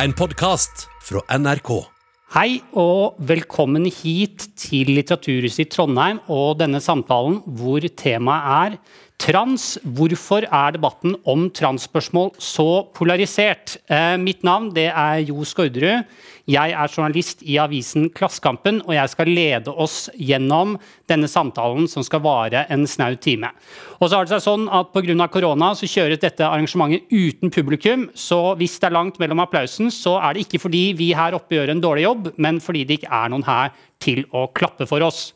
en podkast fra NRK. Hei og velkommen hit til Litteraturhuset i Trondheim og denne samtalen hvor temaet er trans. Hvorfor er debatten om transspørsmål så polarisert? Eh, mitt navn det er Jo Skårderud. Jeg er journalist i avisen Klassekampen, og jeg skal lede oss gjennom denne samtalen som skal vare en snau time. Og så har det seg sånn at Pga. korona så kjøres dette arrangementet uten publikum. Så hvis det er langt mellom applausen, så er det ikke fordi vi her oppe gjør en dårlig jobb, men fordi det ikke er noen her til å klappe for oss.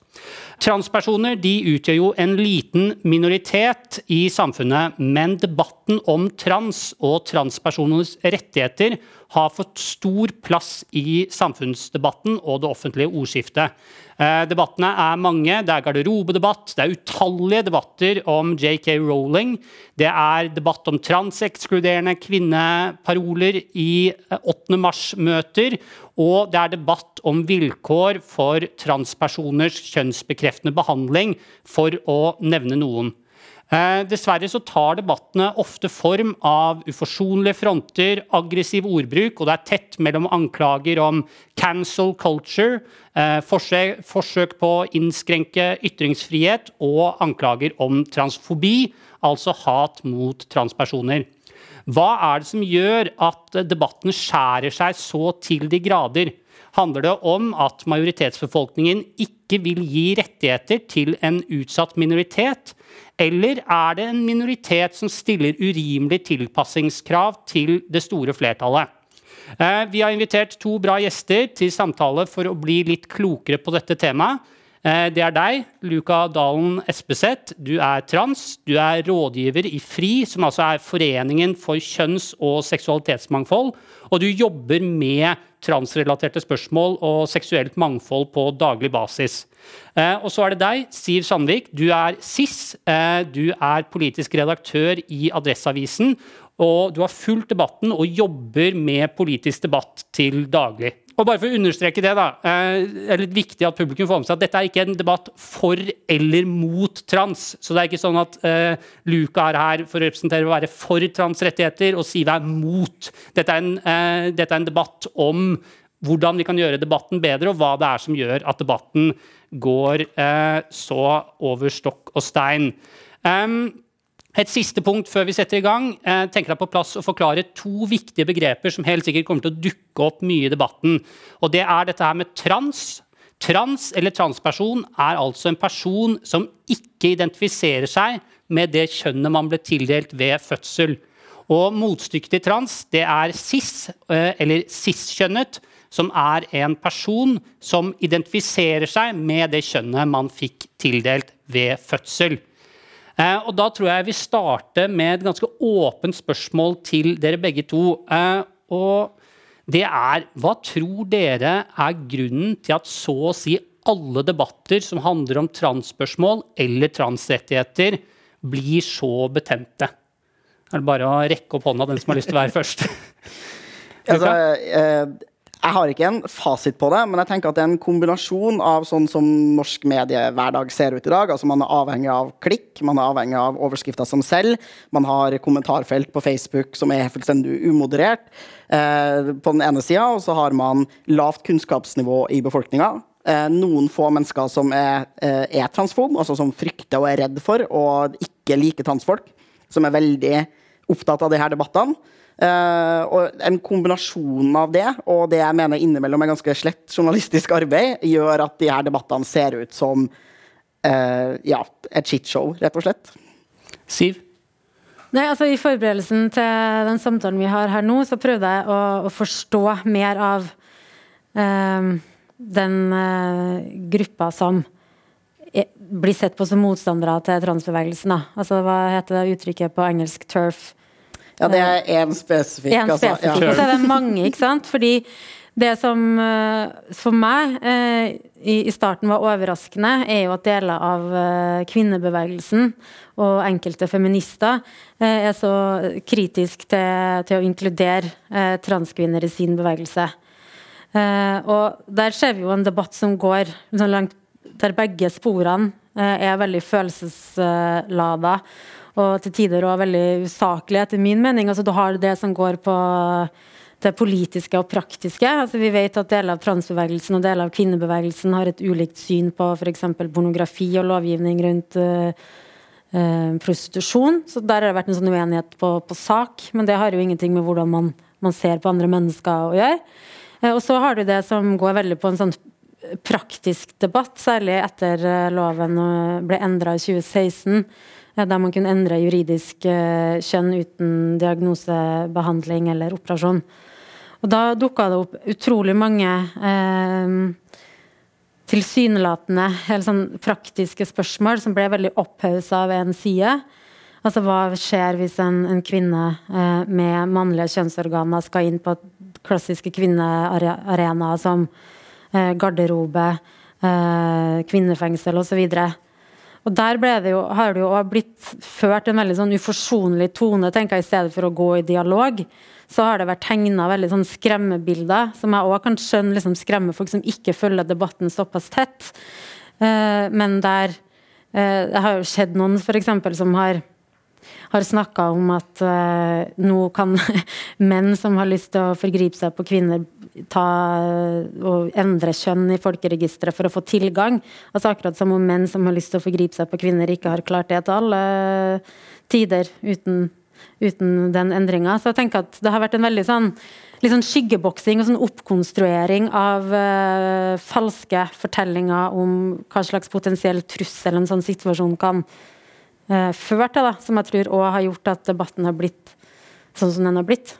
Transpersoner de utgjør jo en liten minoritet i samfunnet, men debatten om trans og transpersoners rettigheter har fått stor plass i samfunnsdebatten og det offentlige ordskiftet. Eh, debattene er mange. Det er garderobedebatt, det er utallige debatter om JK Rowling. Det er debatt om transekskluderende kvinneparoler i 8. Eh, mars-møter. Og det er debatt om vilkår for transpersoners kjønnsbekreftende behandling, for å nevne noen. Eh, dessverre så tar debattene ofte form av uforsonlige fronter, aggressiv ordbruk, og det er tett mellom anklager om cancel culture, eh, forsøk, på å innskrenke ytringsfrihet og anklager om transfobi, altså hat mot transpersoner. Hva er det som gjør at debatten skjærer seg så til de grader? Handler det om at majoritetsbefolkningen ikke vil gi rettigheter til en utsatt minoritet? Eller er det en minoritet som stiller urimelige tilpassingskrav til det store flertallet? Eh, vi har invitert to bra gjester til samtale for å bli litt klokere på dette temaet. Eh, det er deg, Luka Dalen Espeseth. Du er trans. Du er rådgiver i FRI, som altså er Foreningen for kjønns- og seksualitetsmangfold. Og du jobber med transrelaterte spørsmål og seksuelt mangfold på daglig basis. Eh, og så er det deg, Siv Sandvik. Du er SIS. Eh, du er politisk redaktør i Adresseavisen. Og du har fulgt debatten og jobber med politisk debatt til daglig. Og bare for å understreke det, da, eh, det er litt viktig at publikum får med seg at dette er ikke en debatt for eller mot trans. Så det er ikke sånn at uh, Luka er her for å representere å være for transrettigheter, og Siv er mot. Dette er, en, uh, dette er en debatt om hvordan vi kan gjøre debatten bedre, og hva det er som gjør at debatten går eh, så over stokk og stein. Um, et siste punkt før vi setter i gang. Eh, tenker deg på plass å forklare to viktige begreper som helt sikkert kommer til å dukke opp mye i debatten. Og Det er dette her med trans. Trans eller transperson er altså en person som ikke identifiserer seg med det kjønnet man ble tildelt ved fødsel. Og Motstykket til trans det er cis, eh, eller cis-kjønnet, som er en person som identifiserer seg med det kjønnet man fikk tildelt ved fødsel. Eh, og Da tror jeg vi starter med et ganske åpent spørsmål til dere begge to. Eh, og det er Hva tror dere er grunnen til at så å si alle debatter som handler om transspørsmål eller transrettigheter, blir så betente? Er det bare å rekke opp hånda, den som har lyst til å være først? altså, eh, jeg har ikke en fasit på det, men jeg tenker at det er en kombinasjon av sånn som norsk mediehverdag ser ut i dag. Altså Man er avhengig av klikk, man er avhengig av overskrifter som selv. Man har kommentarfelt på Facebook som er fullstendig umoderert eh, på den ene sida, og så har man lavt kunnskapsnivå i befolkninga. Eh, noen få mennesker som er, eh, er transfob, altså som frykter og er redd for og ikke liker transfolk, som er veldig opptatt av her debattene. Uh, og En kombinasjon av det og det jeg mener innimellom er ganske slett journalistisk arbeid, gjør at de her debattene ser ut som uh, ja, et shitshow, rett og slett. Siv? Nei, altså I forberedelsen til den samtalen vi har her nå, så prøvde jeg å, å forstå mer av uh, den gruppa som blir sett på som motstandere til transbevegelsen. Da. Altså, Hva heter det uttrykket på engelsk? Turf? Ja, det er én spesifikk. En altså. spesifikk, ja. Og så er det mange, ikke sant. Fordi det som eh, for meg eh, i starten var overraskende, er jo at deler av eh, kvinnebevegelsen og enkelte feminister er så kritisk til, til å inkludere transkvinner i sin bevegelse. Og der ser vi jo en debatt som går langt der begge sporene er veldig følelseslada og til tider òg veldig usaklig, etter min mening. Altså, du har det som går på det politiske og praktiske. Altså, vi vet at deler av transbevegelsen og deler av kvinnebevegelsen har et ulikt syn på f.eks. pornografi og lovgivning rundt uh, uh, prostitusjon. Så der har det vært en sånn uenighet på, på, sak, men det har jo ingenting med hvordan man, man ser på andre mennesker å gjøre. Uh, og så har du det som går veldig på en sånn praktisk debatt, særlig etter loven ble endra i 2016 der man kunne endre juridisk kjønn uten diagnosebehandling eller operasjon. Og da dukka det opp utrolig mange eh, tilsynelatende helt sånn praktiske spørsmål som ble veldig opphausa av en side. Altså hva skjer hvis en, en kvinne eh, med mannlige kjønnsorganer skal inn på klassiske kvinnearenaer som eh, garderobe, eh, kvinnefengsel osv. Og der det jo, har det jo blitt ført en veldig sånn uforsonlig tone, tenker jeg, i stedet for å gå i dialog så har det vært tegna veldig sånn skremmebilder, som jeg òg kan skjønne liksom skremmer folk som ikke følger debatten såpass tett. Uh, men der uh, Det har jo skjedd noen f.eks. som har har snakka om at uh, nå kan menn som har lyst til å forgripe seg på kvinner, ta og endre kjønn i folkeregisteret for å få tilgang. Altså Akkurat som om menn som har lyst til å forgripe seg på kvinner, ikke har klart det til alle tider uten uten den endringa. Så jeg tenker at det har vært en veldig sånn, sånn skyggeboksing og sånn oppkonstruering av uh, falske fortellinger om hva slags potensiell trussel en sånn situasjon kan uh, føre da, som jeg tror òg har gjort at debatten har blitt sånn som den har blitt.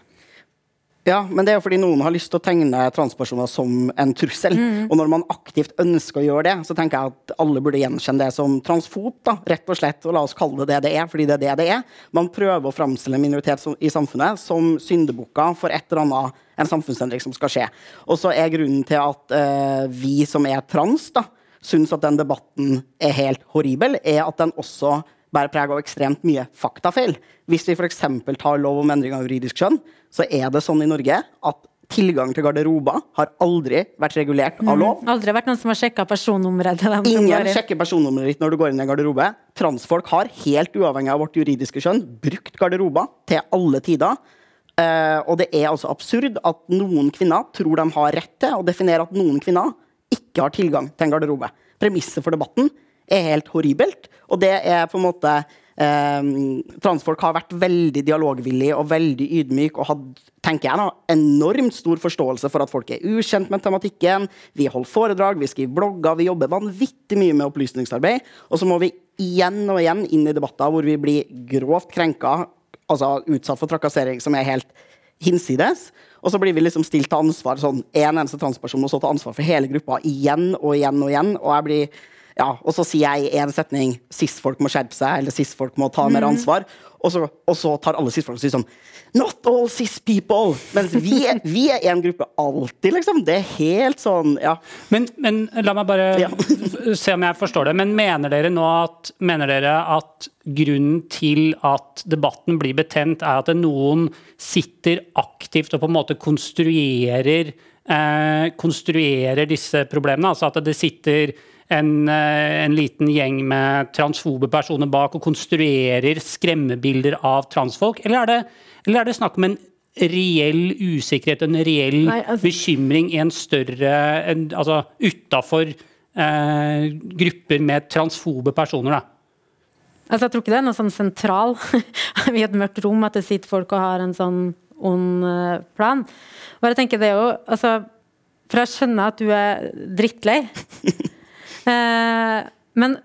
Ja, men det er jo fordi noen har lyst til å tegne transpersoner som en trussel. Mm. Og når man aktivt ønsker å gjøre det, så tenker jeg at alle burde gjenkjenne det som transfob. da, rett og slett, og La oss kalle det det det er, fordi det er det det er. Man prøver å framstille en minoritet i samfunnet som syndebukker for et eller annet, en samfunnsendring som skal skje. Og så er grunnen til at uh, vi som er trans, da, syns at den debatten er helt horribel, er at den også bærer preg av ekstremt mye faktafeil. Hvis vi f.eks. tar lov om endring av juridisk kjønn, så er det sånn i Norge at tilgang til garderober har aldri vært regulert av mm. lov. Mm, aldri vært noen som har sjekka personnummeret til dem. Ingen sjekker personnummeret ditt når du går inn i en garderobe. Transfolk har, helt uavhengig av vårt juridiske kjønn, brukt garderober til alle tider. Uh, og det er altså absurd at noen kvinner tror de har rett til å definere at noen kvinner ikke har tilgang til en garderobe. Premisset for debatten er helt horribelt, og det er på en måte Um, transfolk har vært veldig dialogvillige og veldig ydmyke og hatt tenker jeg da, enormt stor forståelse for at folk er ukjent med tematikken. Vi holder foredrag, vi skriver blogger, vi jobber vanvittig mye med opplysningsarbeid. Og så må vi igjen og igjen inn i debatter hvor vi blir grovt krenka, altså utsatt for trakassering som er helt hinsides. Og så blir vi liksom stilt til ansvar sånn én en eneste transperson og så ta ansvar for hele gruppa igjen og igjen og igjen. Og jeg blir ja, og så sier jeg i én setning cis-folk må skjerpe seg, eller cis-folk må ta mer mm. ansvar. Og så, og så tar alle cis-folk og sier sånn Not all cis people! Mens vi, vi er en gruppe alltid, liksom. Det er helt sånn, ja. Men, men la meg bare ja. se om jeg forstår det. Men mener dere nå at, mener dere at grunnen til at debatten blir betent, er at noen sitter aktivt og på en måte konstruerer, eh, konstruerer disse problemene? Altså at det sitter en, eh, en, liten gjeng med transfobe personer bak og konstruerer skremmebilder av transfolk? Eller er det, eller er det snakk om en reell usikkerhet, en reell Nei, altså, bekymring i en større en, Altså utafor eh, grupper med transfobe personer, da? Altså, jeg tror ikke det er noe sånn sentral i et mørkt rom at det sitter folk og har en sånn ond uh, plan. Og jeg tenker det er jo altså, For jeg skjønner at du er drittlei. Eh, men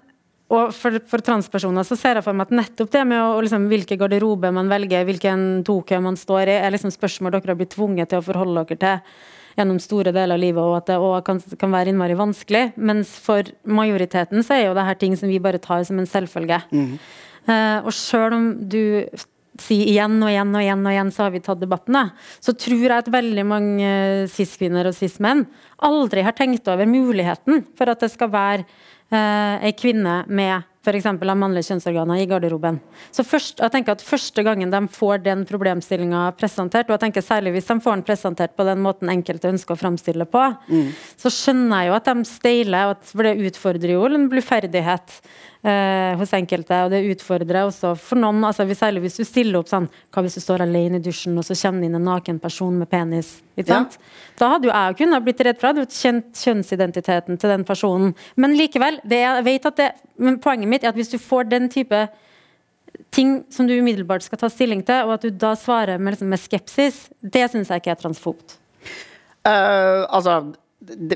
og for, for, transpersoner så ser jeg for meg at nettopp det med å, liksom, hvilke garderobe man velger, hvilken tokø man står i, er liksom spørsmål dere har blitt tvunget til å forholde dere til gjennom store deler av livet, og at det òg kan, kan være innmari vanskelig. Mens for majoriteten så er jo det her ting som vi bare tar som en selvfølge. Mm. Uh, og sjøl om du sier igjen og igjen og igjen og igjen, så har vi tatt debatten, da, så tror jeg at veldig mange cis-kvinner og cis-menn aldri har tenkt over muligheten for at det skal være eh, ei kvinne med f.eks. av mannlige kjønnsorganer i garderoben. Så først, jeg tenker at Første gangen de får den problemstillinga presentert, og jeg tenker særlig hvis de får den presentert på den måten enkelte ønsker å framstille på, mm. så skjønner jeg jo at de steiler, for det utfordrer jo en bluferdighet eh, hos enkelte. Og det utfordrer også for noen, altså særlig hvis du stiller opp sånn Hva hvis du står alene i dusjen, og så kommer det inn en naken person med penis? Ikke sant? Ja. Da hadde jo jeg kunnet blitt redd for det, kjent kjønnsidentiteten til den personen. Men likevel, det, jeg vet at det, men poenget mitt er at hvis du får den type ting som du umiddelbart skal ta stilling til, og at du da svarer med, liksom, med skepsis, det syns jeg ikke er transfobt. Uh, altså,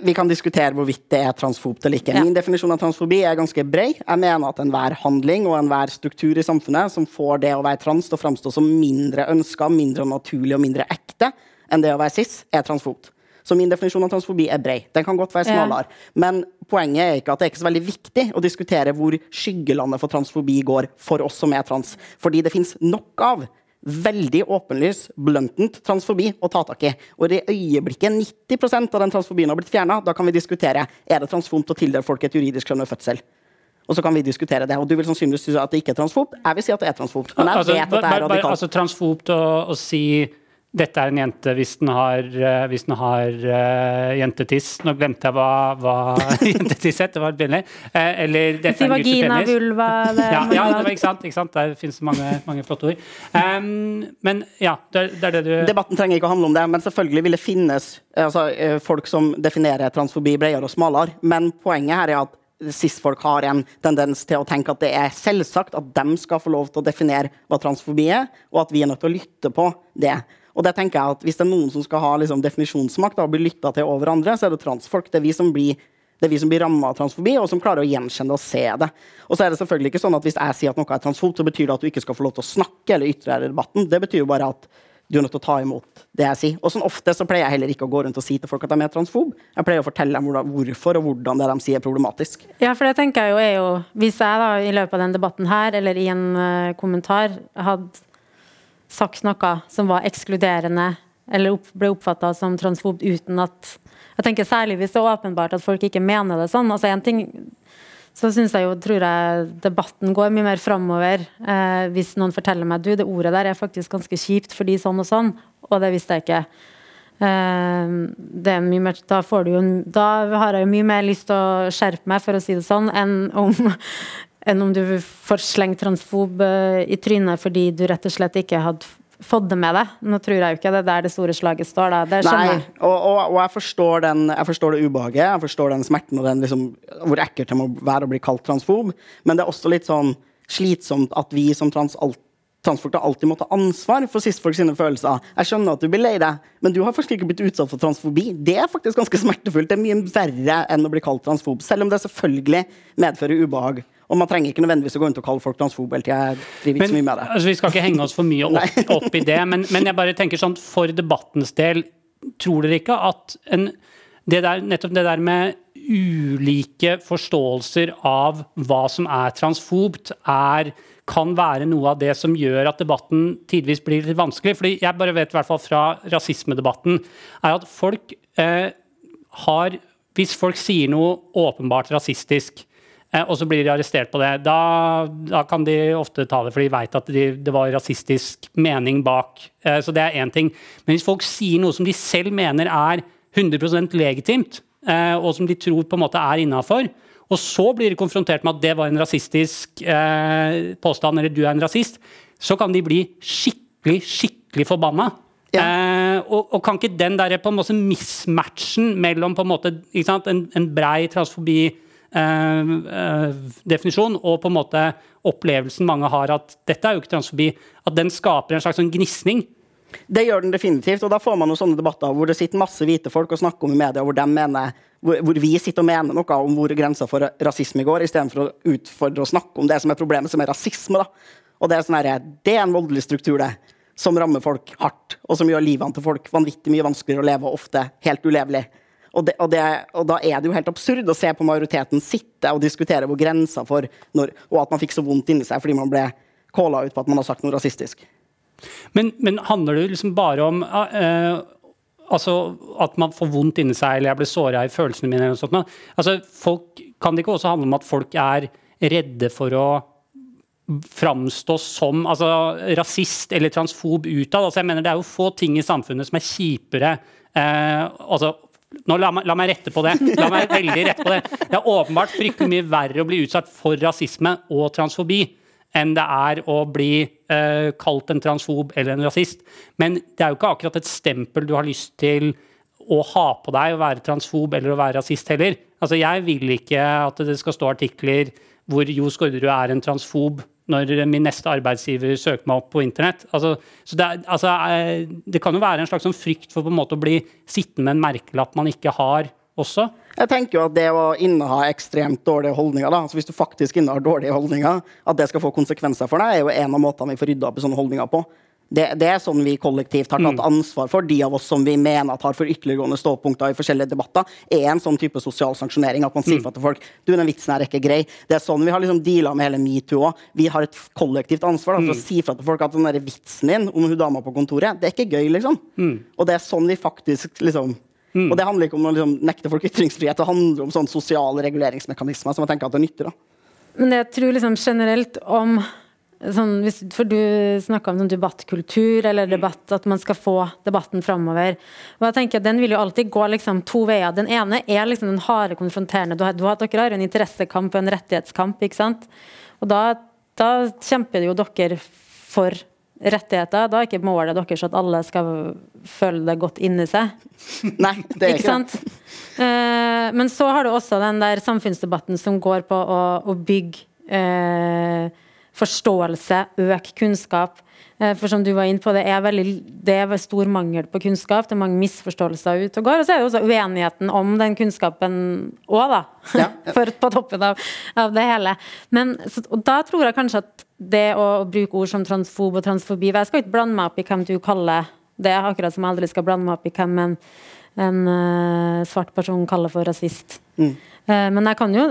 vi kan diskutere hvorvidt det er transfobt eller ikke. Ja. Min definisjon av transfobi er ganske bred. Jeg mener at enhver handling og enhver struktur i samfunnet som får det å være trans til å framstå som mindre ønska, mindre naturlig og mindre ekte enn det å være cis, er transfobt. Så min definisjon av transfobi er bred. Den kan godt være smalere. Ja. Men poenget er ikke at det er ikke så veldig viktig å diskutere hvor skyggelandet for transfobi går for oss som er trans. Fordi det fins nok av veldig åpenlys, bluntent transfobi å ta tak i. Og i øyeblikket 90% av den transfobien har blitt fjerna, da kan vi diskutere er det transfobt å tildele folk et juridisk kjønn ved fødsel. Og så kan vi diskutere det. Og du vil sannsynligvis si at det ikke er transfobt. Jeg vil si at det er transfobt. Men jeg altså, vet at det er radikalt. Altså transfobt å, å si dette er en jente hvis den har, eh, hvis den har uh, jentetiss. Nå glemte jeg hva, hva jentetiss het, det var billig. Uh, eller dette er en vagina, vulva det, ja, ja, det var, ikke sant, ikke sant? Der finnes mange, mange flotte ord. Um, men ja, det, det, er det du Debatten trenger ikke å handle om det, men selvfølgelig vil det finnes altså, folk som definerer transfobi bredere og smalere. Men poenget her er at cis-folk har en tendens til å tenke at det er selvsagt at de skal få lov til å definere hva transfobi er, og at vi er nødt til å lytte på det. Og det tenker jeg at Hvis det er noen som skal ha liksom, definisjonsmakt og bli lytta til over andre, så er det transfolk. Det er vi som blir det er vi som blir ramma av transfobi, og som klarer å gjenkjenne og se det. Og så er det selvfølgelig ikke sånn at Hvis jeg sier at noe er transfobt, så betyr det at du ikke skal få lov til å snakke eller ytre deg i debatten. Det betyr jo bare at du er nødt til å ta imot det jeg sier. Og sånn ofte så pleier jeg heller ikke å gå rundt og si til folk at de er transfob. Jeg pleier å fortelle dem hvorfor og hvordan det de sier er problematisk. Ja, for det tenker jeg jo er jo Hvis jeg da i løpet av den debatten her, eller i en uh, kommentar, hadde sagt noe som var ekskluderende eller opp, ble oppfatta som transfob uten at jeg tenker Særlig hvis det er åpenbart at folk ikke mener det sånn. altså en ting så synes jeg jo, tror jeg debatten går mye mer framover eh, hvis noen forteller meg du, det ordet der er faktisk ganske kjipt fordi sånn og sånn, og det visste jeg ikke. Eh, det er mye mer, da, får du jo, da har jeg jo mye mer lyst til å skjerpe meg, for å si det sånn, enn om enn om du får slengt transfob eh, i trynet fordi du rett og slett ikke hadde fått det med deg. Nå tror jeg jo ikke det er der det store slaget står. Da. Det Nei, og, og, og jeg, forstår den, jeg, forstår det ubehaget, jeg forstår den smerten og den liksom, hvor ekkelt det må være å bli kalt transfob, men det er også litt sånn slitsomt at vi som trans alt, transfolk alltid må ta ansvar for cis-folk sine følelser. Jeg skjønner at du blir lei deg, men du har faktisk ikke blitt utsatt for transfobi. Det er faktisk ganske smertefullt. Det er mye verre enn å bli kalt transfob, selv om det selvfølgelig medfører ubehag. Og man trenger ikke nødvendigvis å gå rundt og kalle folk transfobe hele tida. Men, så mye med det. Altså, vi skal ikke henge oss for mye opp, opp i det, men, men, jeg bare tenker sånn for debattens del, tror dere ikke at en, det der, nettopp det der med ulike forståelser av hva som er transfobt, er, kan være noe av det som gjør at debatten tidvis blir litt vanskelig. fordi jeg bare vet i hvert fall fra rasismedebatten, er at folk eh, har Hvis folk sier noe åpenbart rasistisk, og så blir de arrestert på det. Da, da kan de ofte ta det, for de veit at de, det var rasistisk mening bak. Eh, så det er én ting. Men hvis folk sier noe som de selv mener er 100% legitimt, eh, og som de tror på en måte er innafor, og så blir de konfrontert med at det var en rasistisk påstand, eller du er en rasist, så kan de bli skikkelig, skikkelig forbanna. Ja. Eh, og, og, kan ikke den der på en måte mismatchen mellom på en måte, en, en brei transfobi Eh, eh, definisjon, og på en måte opplevelsen mange har at dette er jo ikke transfobi, at den skaper en slags sånn gnisning. Det gjør den definitivt, og da får man jo sånne debatter hvor det sitter masse hvite folk og snakker om i media hvor, mener, hvor, hvor vi sitter og mener noe om hvor grensa for rasisme går, istedenfor å utfordre og snakke om det som er problemet, som er rasisme. da. Og Det er, sånn det er en voldelig struktur, det, som rammer folk hardt, og som gjør livene til folk vanvittig mye vanskeligere å leve, og ofte helt ulevelig. Og, det, og, det, og, da er det jo helt absurd å se på majoriteten sitte og diskutere hvor grensa for når, Og at man fikk så vondt inni seg fordi man ble calla ut på at man har sagt noe rasistisk. Men, men handler det liksom bare om uh, altså at man får vondt inni seg, eller jeg blir såra i følelsene mine? eller noe sånt. Altså, folk, kan det ikke også handle om at folk er redde for å framstå som altså, rasist eller transfob utad. Altså, jeg mener, det er jo få ting i samfunnet som er kjipere eh, altså, nå la meg, la meg, rette på det. La meg veldig rette på Det Det er åpenbart fryktelig mye verre å bli utsatt for rasisme og transfobi enn det er å bli uh, kalt en transfob eller en rasist. Men det er jo ikke akkurat et stempel du har lyst til å ha på deg å være transfob eller å være rasist heller. Altså, Jeg vil ikke at det skal stå artikler hvor Jo Skårderud er en transfob når min neste arbeidsgiver søker meg opp på internett. Altså, det, altså, eh, det, kan jo være en slags sånn frykt for på en måte å bli sittende med en merkelapp man ikke har også. Jeg tenker jo at det å inneha ekstremt dårlige holdninger, da, altså hvis du faktisk innehar dårlige holdninger, at det skal få konsekvenser for deg, er jo en av måtene vi får rydda opp i sånne holdninger på. Det, det, er sånn vi kollektivt har tatt mm. ansvar for. De av oss som vi mener har for ytterliggående ståpunkter i forskjellige debatter, er en sånn type sosial sanksjonering. At man sier mm. til folk du, den vitsen her er ikke grei. Det er sånn vi har liksom deala med hele metoo òg. Vi har et kollektivt ansvar da, for mm. å si fra til folk at den der vitsen din om hun dama på kontoret, det er ikke gøy, liksom. Mm. Og det er sånn vi faktisk liksom Mm. Og det handler ikke om å liksom, nekte folk ytringsfrihet, det handler om sånn sosiale reguleringsmekanismer som jeg tenker at det nytter. Da. Men jeg tror liksom generelt om sånn, hvis, For du snakka om sånn debattkultur, eller debatt, at man skal få debatten framover. Og jeg tenker at Den vil jo alltid gå liksom to veier. Den ene er liksom den harde, konfronterende. Du har, du har, dere har en interessekamp og en rettighetskamp. ikke sant? Og da, da kjemper jo dere for rettigheter. Da er ikke målet deres at alle skal føle det godt inni seg. Nei, det er ikke, sant? Uh, men så har du også den der samfunnsdebatten som går på å, å bygge uh, forståelse, øke kunnskap. Uh, for som du var inne på, det er, veldig, det er stor mangel på kunnskap. Det er mange misforståelser ute og går. Og så er det også uenigheten om den kunnskapen òg, da. Ja. for, på toppen av, av det hele. Men, så, og da tror jeg kanskje at det å bruke ord som transfob og transfobi Jeg skal ikke blande meg opp i hvem du kaller det, akkurat som jeg aldri skal blande meg opp i hvem en, en uh, svart person kaller for rasist. Mm. Uh, men jeg kan jo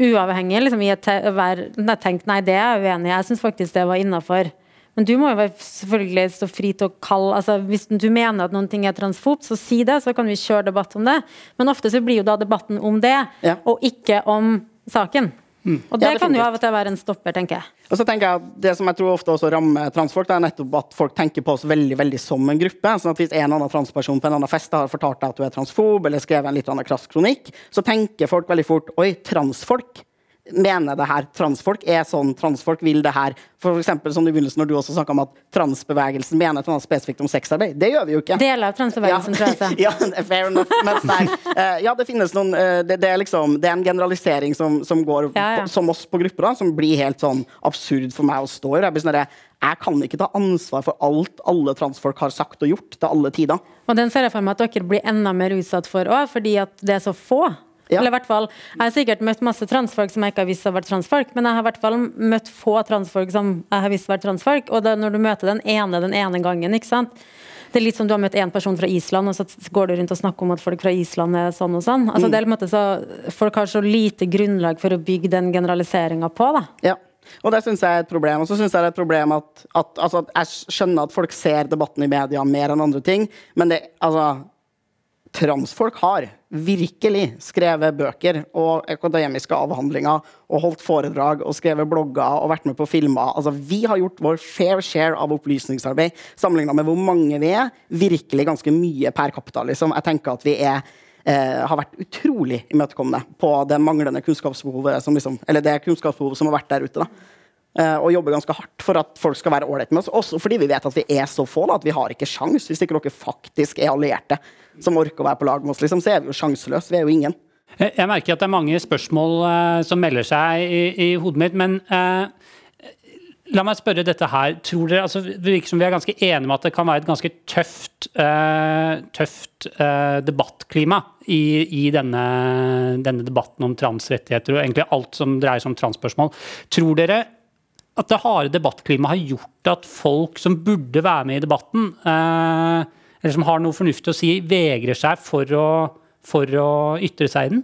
uavhengig liksom, i være tenkt nei, det er jeg uenig i. Jeg syns faktisk det var innafor. Men du må jo selvfølgelig stå fri til å kalle altså Hvis du mener at noen ting er transfobt, så si det, så kan vi kjøre debatt om det. Men ofte så blir jo da debatten om det, ja. og ikke om saken. Mm. Og det ja, kan jo av og til være en stopper, tenker jeg. Og så tenker jeg at Det som jeg tror ofte også rammer transfolk, det er nettopp at folk tenker på oss veldig veldig som en gruppe. sånn at Hvis en annen transperson på en annen fest har fortalt deg at du er transfob, eller skrevet en litt krass kronikk, så tenker folk veldig fort Oi, transfolk? Mener det her transfolk er sånn transfolk vil det her. For eksempel, som i begynnelsen når du også snakka om at transbevegelsen mener noe spesifikt om sexarbeid. Det gjør vi jo ikke. Deler av transbevegelsen, ja. tror jeg. ja, fair enough. Men nei, uh, ja, det finnes noen uh, det, det, er liksom, det er en generalisering som, som går ja, ja. På, som oss på grupper, da, som blir helt sånn absurd for meg å stå i. Jeg blir sånn jeg kan ikke ta ansvar for alt alle transfolk har sagt og gjort til alle tider. Og den ser jeg for meg at dere blir enda mer utsatt for òg, fordi at det er så få. Ja. Eller i hvert fall, Jeg har sikkert møtt masse transfolk som jeg ikke har visst har vært transfolk, men jeg har i hvert fall møtt få transfolk som jeg har visst har vært transfolk. Og da, når du møter den ene den ene gangen, ikke sant det er litt som du har møtt én person fra Island, og så går du rundt og snakker om at folk fra Island er sånn og sånn. Altså, mm. det er en måte så, Folk har så lite grunnlag for å bygge den generaliseringa på. da. Ja. Og det syns jeg er et problem. Og så syns jeg det er et problem at, at, altså, at, Jeg skjønner at folk ser debatten i media mer enn andre ting, men det, altså, transfolk har virkelig skrevet bøker og akademiske avhandlinger og holdt foredrag og skrevet blogger og vært med på filmer. Altså, vi har gjort vår fair share av opplysningsarbeid sammenligna med hvor mange vi er. Virkelig ganske mye per capita. Liksom. Jeg tenker at vi er, eh, har vært utrolig imøtekommende på det manglende kunnskapsbehovet som, liksom, eller det kunnskapsbehovet som har vært der ute. da. Uh, og jobber ganske hardt for at folk skal være ålreite med oss. Også fordi vi vet at vi er så få da, at vi har ikke sjans hvis ikke dere faktisk er allierte som orker å være på lag med oss. Liksom, så er vi jo sjanseløse. Vi er jo ingen. Jeg merker at det er mange spørsmål uh, som melder seg i, i hodet mitt. Men uh, la meg spørre dette her. Tror dere, altså, Det virker som vi er ganske enige om at det kan være et ganske tøft, uh, tøft debattklima i, i denne, denne, debatten om transrettigheter og egentlig alt som dreier seg om transspørsmål. Tror dere at det harde debattklimaet har gjort at folk som burde være med i debatten, eller som har noe fornuftig å si, vegrer seg for å, for å ytre seg i den?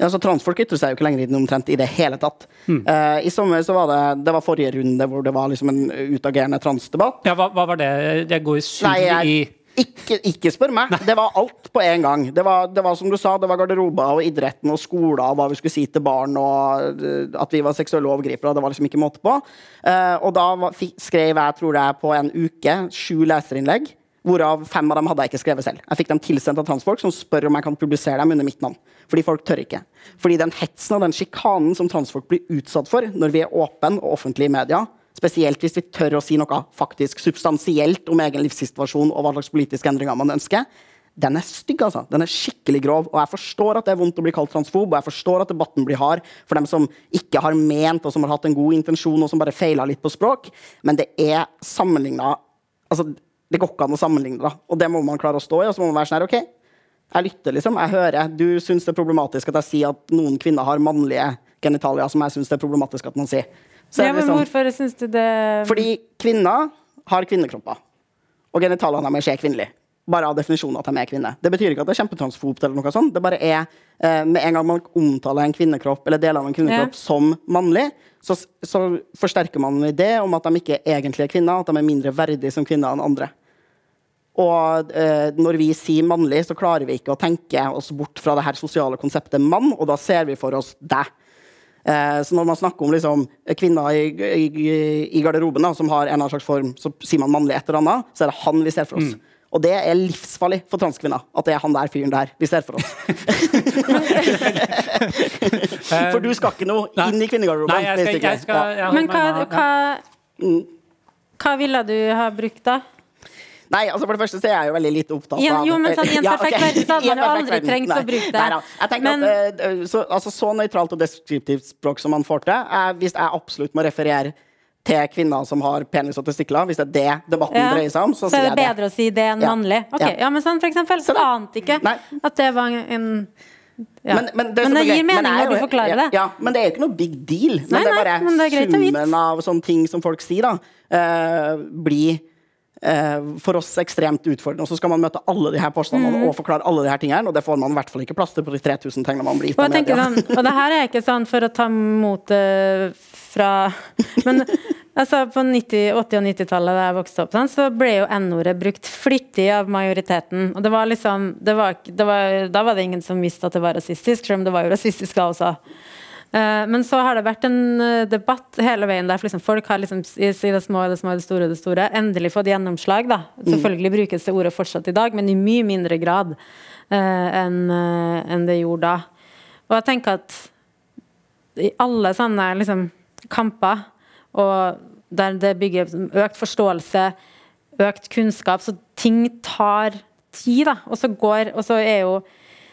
Ja, så Transfolk ytrer seg jo ikke lenger i den omtrent i det hele tatt. Mm. Uh, I sommer så var det det var forrige runde hvor det var liksom en utagerende transdebatt. Ja, hva, hva var det? Det går i surr i Ikke, ikke spør meg. Det var alt på en gang. Det var, det var som du sa, det var garderober og idretten og skoler og hva vi skulle si til barn, og eh, at vi var seksuelle overgripere. Det var liksom ikke måte på. Uh, og da var, skrev jeg, tror jeg, på en uke sju leserinnlegg. Hvorav fem av dem hadde jeg ikke skrevet selv. Jeg fikk dem tilsendt av transfolk som spør om jeg kan publisere dem under mitt navn. Fordi folk tør ikke. Fordi den hetsen og den sjikanen som transfolk blir utsatt for når vi er åpne og offentlige i media, Spesielt hvis vi tør å si noe faktisk substansielt om egen livssituasjon og hva slags politiske endringer man ønsker. Den er stygg, altså. Den er skikkelig grov. Og jeg forstår at det er vondt å bli kalt transfob, og jeg forstår at debatten blir hard for dem som ikke har ment og som har hatt en god intensjon og som bare feila litt på språk, men det er sammenligna altså, Det går ikke an å sammenligne, da. Og det må man klare å stå i. Og så må man være sånn her, OK, jeg lytter, liksom. Jeg hører. Du syns det er problematisk at jeg sier at noen kvinner har mannlige genitalier, som jeg syns det er problematisk at man sier. Ja, men sånn. hvorfor syns du det Fordi kvinner har kvinnekropper. Og genitalene deres er kvinnelige. Bare av definisjonen at de er kvinner. Det betyr ikke at det er kjempetransfobt. eller noe sånt. Det bare er, eh, Med en gang man omtaler en kvinnekropp eller deler av en kvinnekropp ja. som mannlig, så, så, forsterker man en idé om at de ikke egentlig er kvinner, at de er mindre verdige som kvinner enn andre. Og eh, når vi sier mannlig, så klarer vi ikke å tenke oss bort fra det her sosiale konseptet mann, og da ser vi for oss deg. Eh, så når man snakker om liksom, kvinner i, i, i garderoben da, som har en eller annen slags form, så sier man mannlig et eller annet, så er det han vi ser for oss. Mm. Og det er livsfarlig for transkvinner. At det er han der fyren der vi ser for oss. for du skal ikke noe inn i kvinnegarderoben. Nei, jeg skal, jeg skal, jeg Men hva, hva, mm. hva ville du ha brukt, da? Nei, altså For det første så er jeg jo veldig litt opptatt av ja, Jo, men sånn, I en perfekt ja, okay. verden så hadde man jo aldri trengt å bruke det. Nei, jeg tenker men... at uh, så, altså, så nøytralt og deskriptivt språk som man får til, er hvis jeg absolutt må referere til kvinner som har penis og testikler, hvis det er det debatten ja. dreier seg om, så, så sier jeg det. Så er det bedre å si det enn mannlig? Ok, ja. men sånn for eksempel, så ante ikke Nei. at det var en ja. Men, men, det, men det gir mening når du forklarer det. Ja, Men det er jo ikke noe big deal. Men nei, det er bare det er summen av sånne ting som folk sier, da, uh, blir Eh, for oss ekstremt utfordrende. Og så skal man møte alle de her påstandene mm. og forklare alle de her tingene, og det får man i hvert fall ikke plass til på de 3000 tingene man blir gitt av media. Sånn, og det her er ikke sånn for å ta motet fra Men altså, på 90, 80- og 90-tallet da jeg vokste opp, sånn, så ble jo N-ordet brukt flittig av majoriteten. Og det var liksom det var, det var, Da var det ingen som visste at det var rasistisk, selv om det var jo rasistisk da også. Eh, men så har det vært en eh, debatt hele veien der liksom folk har liksom, i det små, det små, det store, det store, endelig fått gjennomslag. da. Mm. Selvfølgelig brukes det ordet fortsatt i dag, men i mye mindre grad uh, enn en det gjorde da. Og jeg tenker at i alle sånne liksom, kamper, og der det bygger økt forståelse, økt kunnskap, så ting tar tid, da. Og så går Og så er jo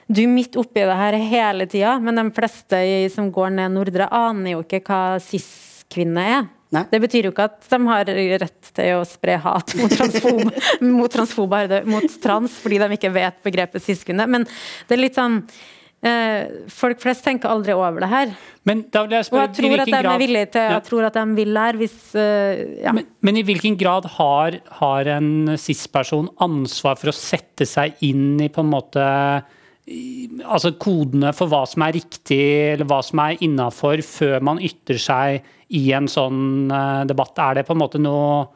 du er midt oppi det her hele tida, men de fleste som går ned Nordre, aner jo ikke hva cis-kvinne er. Nei. Det betyr jo ikke at de har rett til å spre hat mot transfob, mot, transfobe, mot trans, fordi de ikke vet begrepet cis-kvinne. Men det er litt sånn eh, Folk flest tenker aldri over det her. Men da vil jeg spørre, og jeg tror at de grad, er villige til, jeg tror at de vil lære hvis uh, ja. men, men, i hvilken grad har, har en cis-person ansvar for å sette seg inn i på en måte altså kodene for hva som er riktig eller hva som er innafor, før man ytrer seg i en sånn uh, debatt? Er det på en måte noe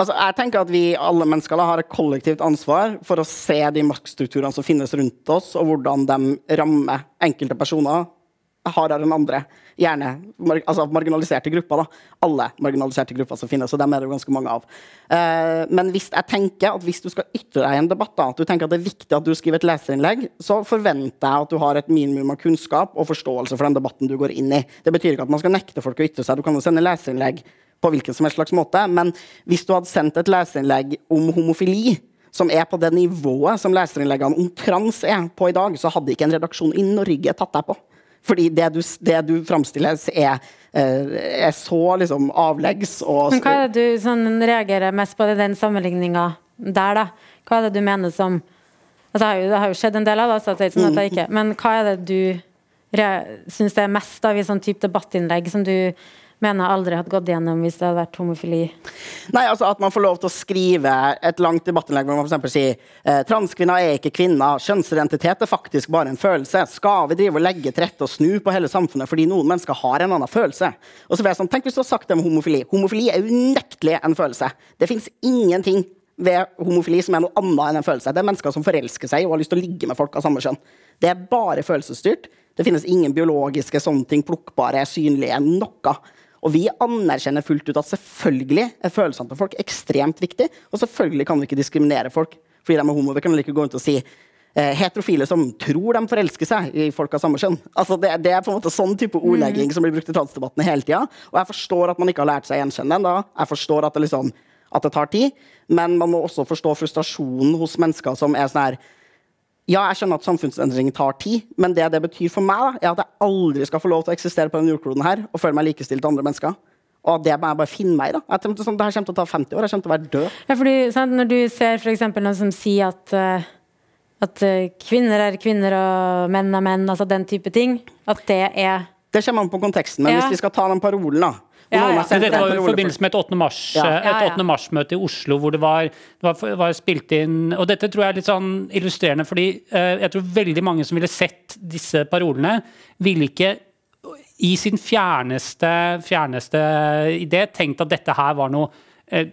Altså, jeg tenker at Vi alle mennesker har et kollektivt ansvar for å se de maktstrukturene som finnes rundt oss, og hvordan de rammer enkelte personer hardere enn andre. Gjerne altså marginaliserte grupper. da. Alle marginaliserte grupper som finnes, og dem er det ganske mange av. Uh, men hvis jeg tenker at hvis du skal ytre deg i en debatt, da, at du tenker at det er viktig at du skriver et leserinnlegg, så forventer jeg at du har et minimum av kunnskap og forståelse for den debatten du går inn i. Det betyr ikke at man skal nekte folk å ytre seg. Du kan jo sende leserinnlegg på hvilken som helst slags måte, men hvis du hadde sendt et leserinnlegg om homofili, som er på det nivået som leserinnleggene om trans er på i dag, så hadde ikke en redaksjon i Norge tatt deg på. Fordi det du, det du framstilles, er, eh, er så liksom avleggs og Men Hva er det du sånn, reagerer mest på? I den sammenligninga der, da? Hva er det du mener som altså, det, har jo, det har jo skjedd en del av det, så det sånn at jeg ikke, men hva er det du syns er mest av i sånn type debattinnlegg som du mener jeg aldri hadde gått gjennom hvis det hadde vært homofili? Nei, altså At man får lov til å skrive et langt debattinnlegg hvor man f.eks. sier eh, transkvinner er ikke kvinner, kjønnsidentitet er faktisk bare en følelse. Skal vi drive og legge til rette og snu på hele samfunnet fordi noen mennesker har en annen følelse? Og så blir jeg sånn, Tenk hvis du har sagt det med homofili. Homofili er unektelig en følelse. Det fins ingenting ved homofili som er noe annet enn en følelse. Det er mennesker som forelsker seg og har lyst til å ligge med folk av samme kjønn. Det er bare følelsesstyrt. Det finnes ingen biologiske sånne ting, plukkbare, synlige, noe. Og vi anerkjenner fullt ut at selvfølgelig er følelsene til folk ekstremt viktig, og selvfølgelig kan vi ikke diskriminere folk fordi de er homo. Vi kan like gå rundt og si eh, heterofile som tror de forelsker seg i folk av samme kjønn. Altså det, det, er på en måte sånn type ordlegging mm. som blir brukt i transdebattene hele tida. Og jeg forstår at man ikke har lært seg å gjenkjenne den. da. Jeg forstår at det, liksom, at det tar tid, men man må også forstå frustrasjonen hos mennesker som er sånn her ja, jeg skjønner at samfunnsendringer tar tid, men det det betyr for meg, da, er at jeg aldri skal få lov til å eksistere på denne jordkloden her og føle meg likestilt til andre mennesker. Og det må jeg bare finne meg i. sånn, det her kommer til å ta 50 år. Jeg kommer til å være død. Ja, fordi, sant, når du ser f.eks. noen som sier at, uh, at uh, kvinner er kvinner og menn er menn, altså den type ting, at det er Det kommer an på konteksten, men ja. hvis vi skal ta den parolen, da ja, ja. Dette var i forbindelse med et 8. mars, ja. Eh, et 8. mars-møte i Oslo hvor det var, var, var, spilt inn Og dette tror jeg er litt sånn illustrerende, fordi uh, jeg tror veldig mange som ville sett disse parolene, ville ikke i sin fjerneste, fjerneste idé tenkt at dette her var noe uh,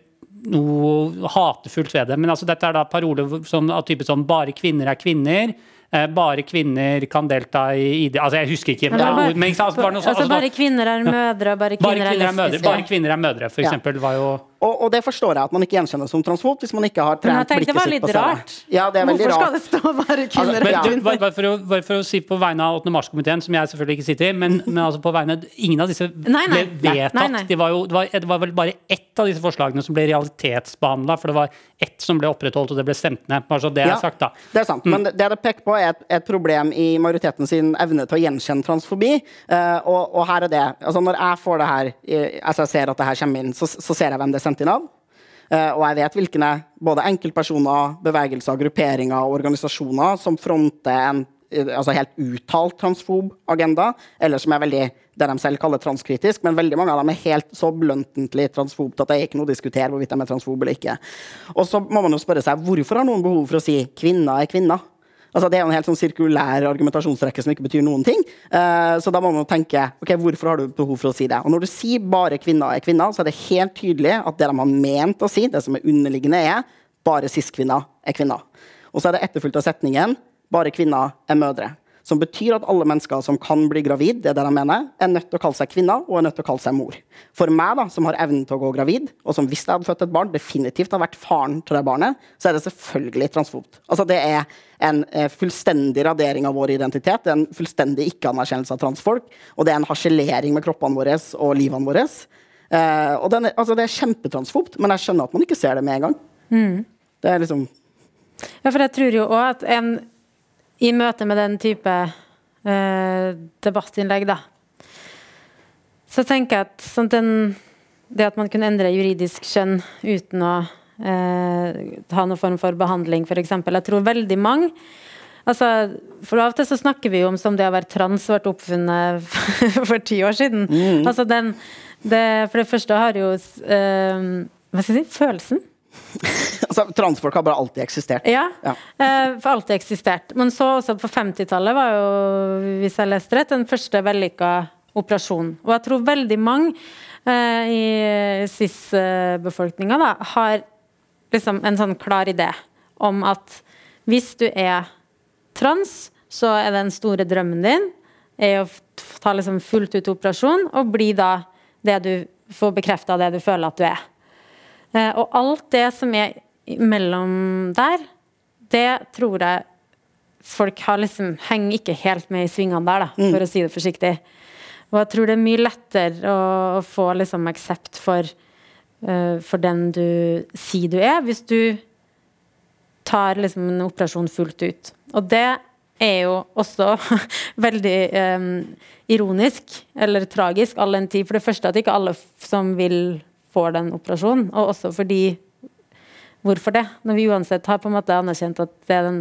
noe hatefullt ved det. Men altså, dette er da paroler som, av type sånn 'bare kvinner er kvinner'. Eh, bare kvinner kan delta i ID Altså, jeg husker ikke. Bare, men, altså, bare, altså, altså, bare kvinner er mødre, bare kvinner, bare kvinner er lesbiske. Bare kvinner er mødre, for eksempel, var jo og, og, det forstår jeg at man ikke gjenkjenner som transfob hvis man ikke har trent blikket sitt på seg. Ja, det er veldig Hvorfor skal det stå bare altså, kvinner altså, men, du, bare, bare, for å, bare, for å, si på vegne av 8. mars-komiteen, som jeg selvfølgelig ikke sitter i, men, men, altså på vegne Ingen av disse nei, nei, ble vedtatt. Nei, det, var jo, det, var, det, var vel bare ett av disse forslagene som ble realitetsbehandla, for det var ett som ble opprettholdt, og det ble stemt ned. Bare så det er ja, sagt, da. Det er sant, mm. men det det peker på, er et, et, problem i majoriteten sin evne til å gjenkjenne transfobi, uh, og, og, her er det. Altså, når jeg får det her, altså jeg ser at det her kommer inn, så, så ser jeg hvem det er sendt inn av. Eh, og jeg vet hvilke både enkeltpersoner, bevegelser, grupperinger og organisasjoner som fronter en eh, altså helt uttalt transfob agenda, eller som er veldig det de selv kaller transkritisk, men veldig mange av dem er helt så bluntentlig transfob at det er ikke noe å diskutere hvorvidt de er transfobe eller ikke. Og så må man jo spørre seg hvorfor har noen behov for å si 'kvinner er kvinner'? Altså, det er jo en helt sånn sirkulær argumentasjonsrekke som ikke betyr noen ting. Uh, så da må man tenke ok, hvorfor har du behov for å si det. Og når du sier bare kvinner er kvinner, så er det helt tydelig at det de har ment å si, det som er underliggende, er bare cis-kvinner er kvinner. Og så er det etterfulgt av setningen bare kvinner er mødre. Som betyr at alle mennesker som kan bli gravid, det er det de mener, er nødt til å kalle seg kvinner og er nødt til å kalle seg mor. For meg, da, som har evnen til å gå gravid, og som hvis jeg hadde født et barn, definitivt har vært faren til det barnet, så er det selvfølgelig transfobt. Altså, det er en eh, fullstendig radering av vår identitet, det er en fullstendig ikke-anerkjennelse av transfolk, og det er en harselering med kroppene våre og livene våre. Eh, og den, altså, det er kjempetransfobt, men jeg skjønner at man ikke ser det med en gang. Mm. Det er liksom Ja, for jeg tror jo òg at en i møte med den type eh, debattinnlegg, da, så tenker jeg at sånn den, det at man kunne endre juridisk kjønn uten å eh, ha noen form for behandling, f.eks. Jeg tror veldig mange altså, For av og til så snakker vi jo om som det å være trans ble oppfunnet for ti år siden. Mm. Altså den, det, for det første har jo eh, Hva skal jeg si? Følelsen altså, transfolk har bare alltid eksistert. Ja, ja. Eh, for alltid eksistert. Men så også på 50-tallet var jo, hvis jeg leste rett, den første vellykka operasjonen. Og jeg tror veldig mange eh, i cis-befolkninga har liksom en sånn klar idé om at hvis du er trans, så er den store drømmen din er å ta liksom fullt ut operasjon og bli da det du får bekrefta det du føler at du er. Eh, og alt det som er mellom der, det tror jeg folk har liksom henger ikke helt med i svingene der, da, for mm. å si det forsiktig. Og jeg tror det er mye lettere å, å få liksom aksept for, uh, for den du sier du er, hvis du tar liksom en operasjon fullt ut. Og det er jo også veldig um, ironisk, eller tragisk, all den tid. For det første at ikke alle som vil får den operasjonen. Og også fordi Hvorfor det? Når vi uansett har på en måte anerkjent at det er en,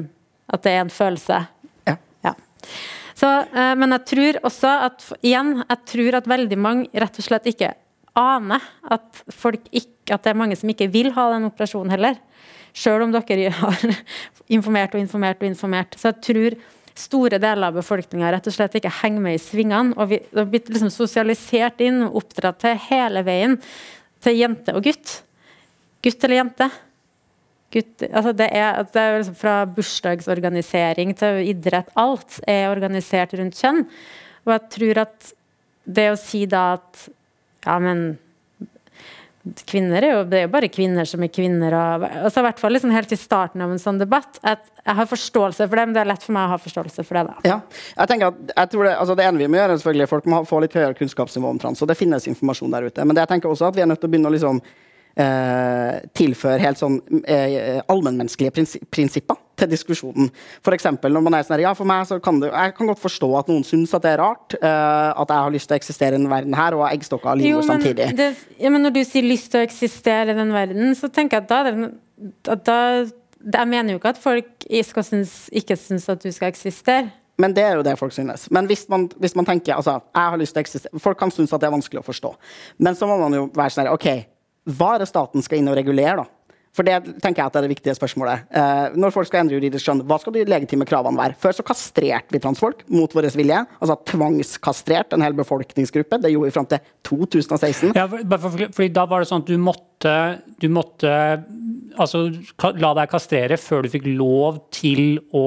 det er en følelse. Ja. ja. Så, uh, men jeg tror også at igjen, jeg tror at veldig mange rett og slett ikke aner at folk ikke At det er mange som ikke vil ha den operasjonen heller. Sjøl om dere har informert og informert og informert. Så jeg tror store deler av befolkninga rett og slett ikke henger med i svingene. Og vi har blitt liksom sosialisert inn og oppdratt til hele veien til jente og gutt. Gutt eller jente. Gutt, altså det er, det er liksom Fra bursdagsorganisering til idrett, alt er organisert rundt kjønn. Og jeg tror at det å si da at ja, men kvinner er jo, Det er jo bare kvinner som er kvinner. Og, altså i hvert fall liksom helt i starten av en sånn debatt. At jeg har forståelse for det, men det er lett for meg å ha forståelse for det. da. Ja, jeg tenker at, jeg tror det, altså det ene vi må gjøre, selvfølgelig, folk må få litt høyere kunnskapsnivå om trans. og Det finnes informasjon der ute. Men det jeg tenker også at vi er nødt til å begynne å liksom eh, tilføre helt sånn eh, allmennmenneskelige prinsipper til diskusjonen. For eksempel, når man er sånn ja, for meg så kan det, Jeg kan godt forstå at noen syns at det er rart uh, at jeg har lyst til å eksistere i denne verden her, og ha eggstokker og livmor samtidig. Det, ja, men når du sier lyst til å eksistere i den verden, så tenker jeg at da, at da Jeg mener jo ikke at folk synes, ikke syns at du skal eksistere. Men det er jo det folk synes. Men hvis man, hvis man tenker altså, jeg har lyst til å eksistere, Folk kan synes at det er vanskelig å forstå. Men så må man jo være sånn OK, hva er det staten skal inn og regulere, da? For det tenker jeg at er det viktige spørsmålet. Eh, når folk skal endre juridisk skjønn, hva skal de legitime kravene være? Før så kastrerte vi transfolk mot vår vilje. Altså tvangskastrert en hel befolkningsgruppe. Det gjorde vi fram til 2016. Ja, for, fordi da var det sånn at du måtte, du måtte altså, la deg kastrere før du fikk lov til å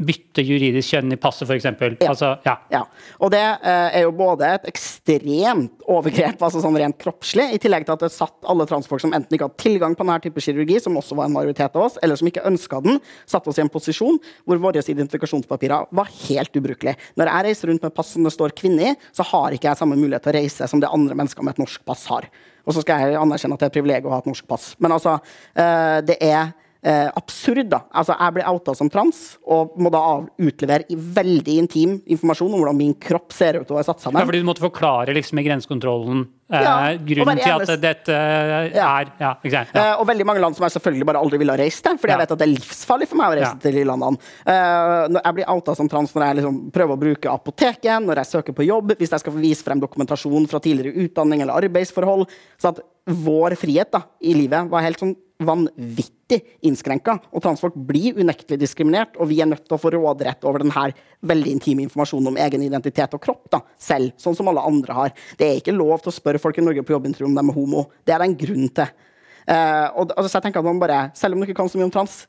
bytte juridisk kjønn i passet, f.eks. Ja. Altså, ja. ja. Og det eh, er jo både et ekstremt overgrep, altså sånn rent kroppslig, i tillegg til at det satt alle transfolk som enten ikke hadde tilgang på denne type kirurgi, som også var en majoritet av oss, eller som ikke ønska den, satt oss i en posisjon hvor våre identifikasjonspapirer var helt ubrukelige. Når jeg reiser rundt med pass som det står kvinne i, så har ikke jeg samme mulighet til å reise som det andre mennesker med et norsk pass har. Og så skal jeg anerkjenne at det er et privilegium å ha et norsk pass. Men altså, eh, det er eh, absurd. da. Altså, Jeg blir outa som trans og må da utlevere i veldig intim informasjon om hvordan min kropp ser ut og er satt sammen. Ja, fordi du måtte forklare liksom i grensekontrollen eh, ja, grunnen til at dette er ja. ja, ja. Eh, og veldig mange land som jeg selvfølgelig bare aldri ville ha reist til, fordi jeg vet at det er livsfarlig for meg å reise til de landene. Eh, jeg blir outa som trans når jeg liksom prøver å bruke apoteket, når jeg søker på jobb, hvis jeg skal få vise frem dokumentasjon fra tidligere utdanning eller arbeidsforhold. Så at vår frihet da, i livet var helt sånn vanvittig innskrenka. Og transfolk blir unektelig diskriminert, og vi er nødt til å få råderett over denne veldig intime informasjonen om egen identitet og kropp da, selv, sånn som alle andre har. Det er ikke lov til å spørre folk i Norge på jobbintervju om de er homo. Det er det en grunn til. Uh, og altså, jeg tenker at man bare, Selv om du ikke kan så mye om trans,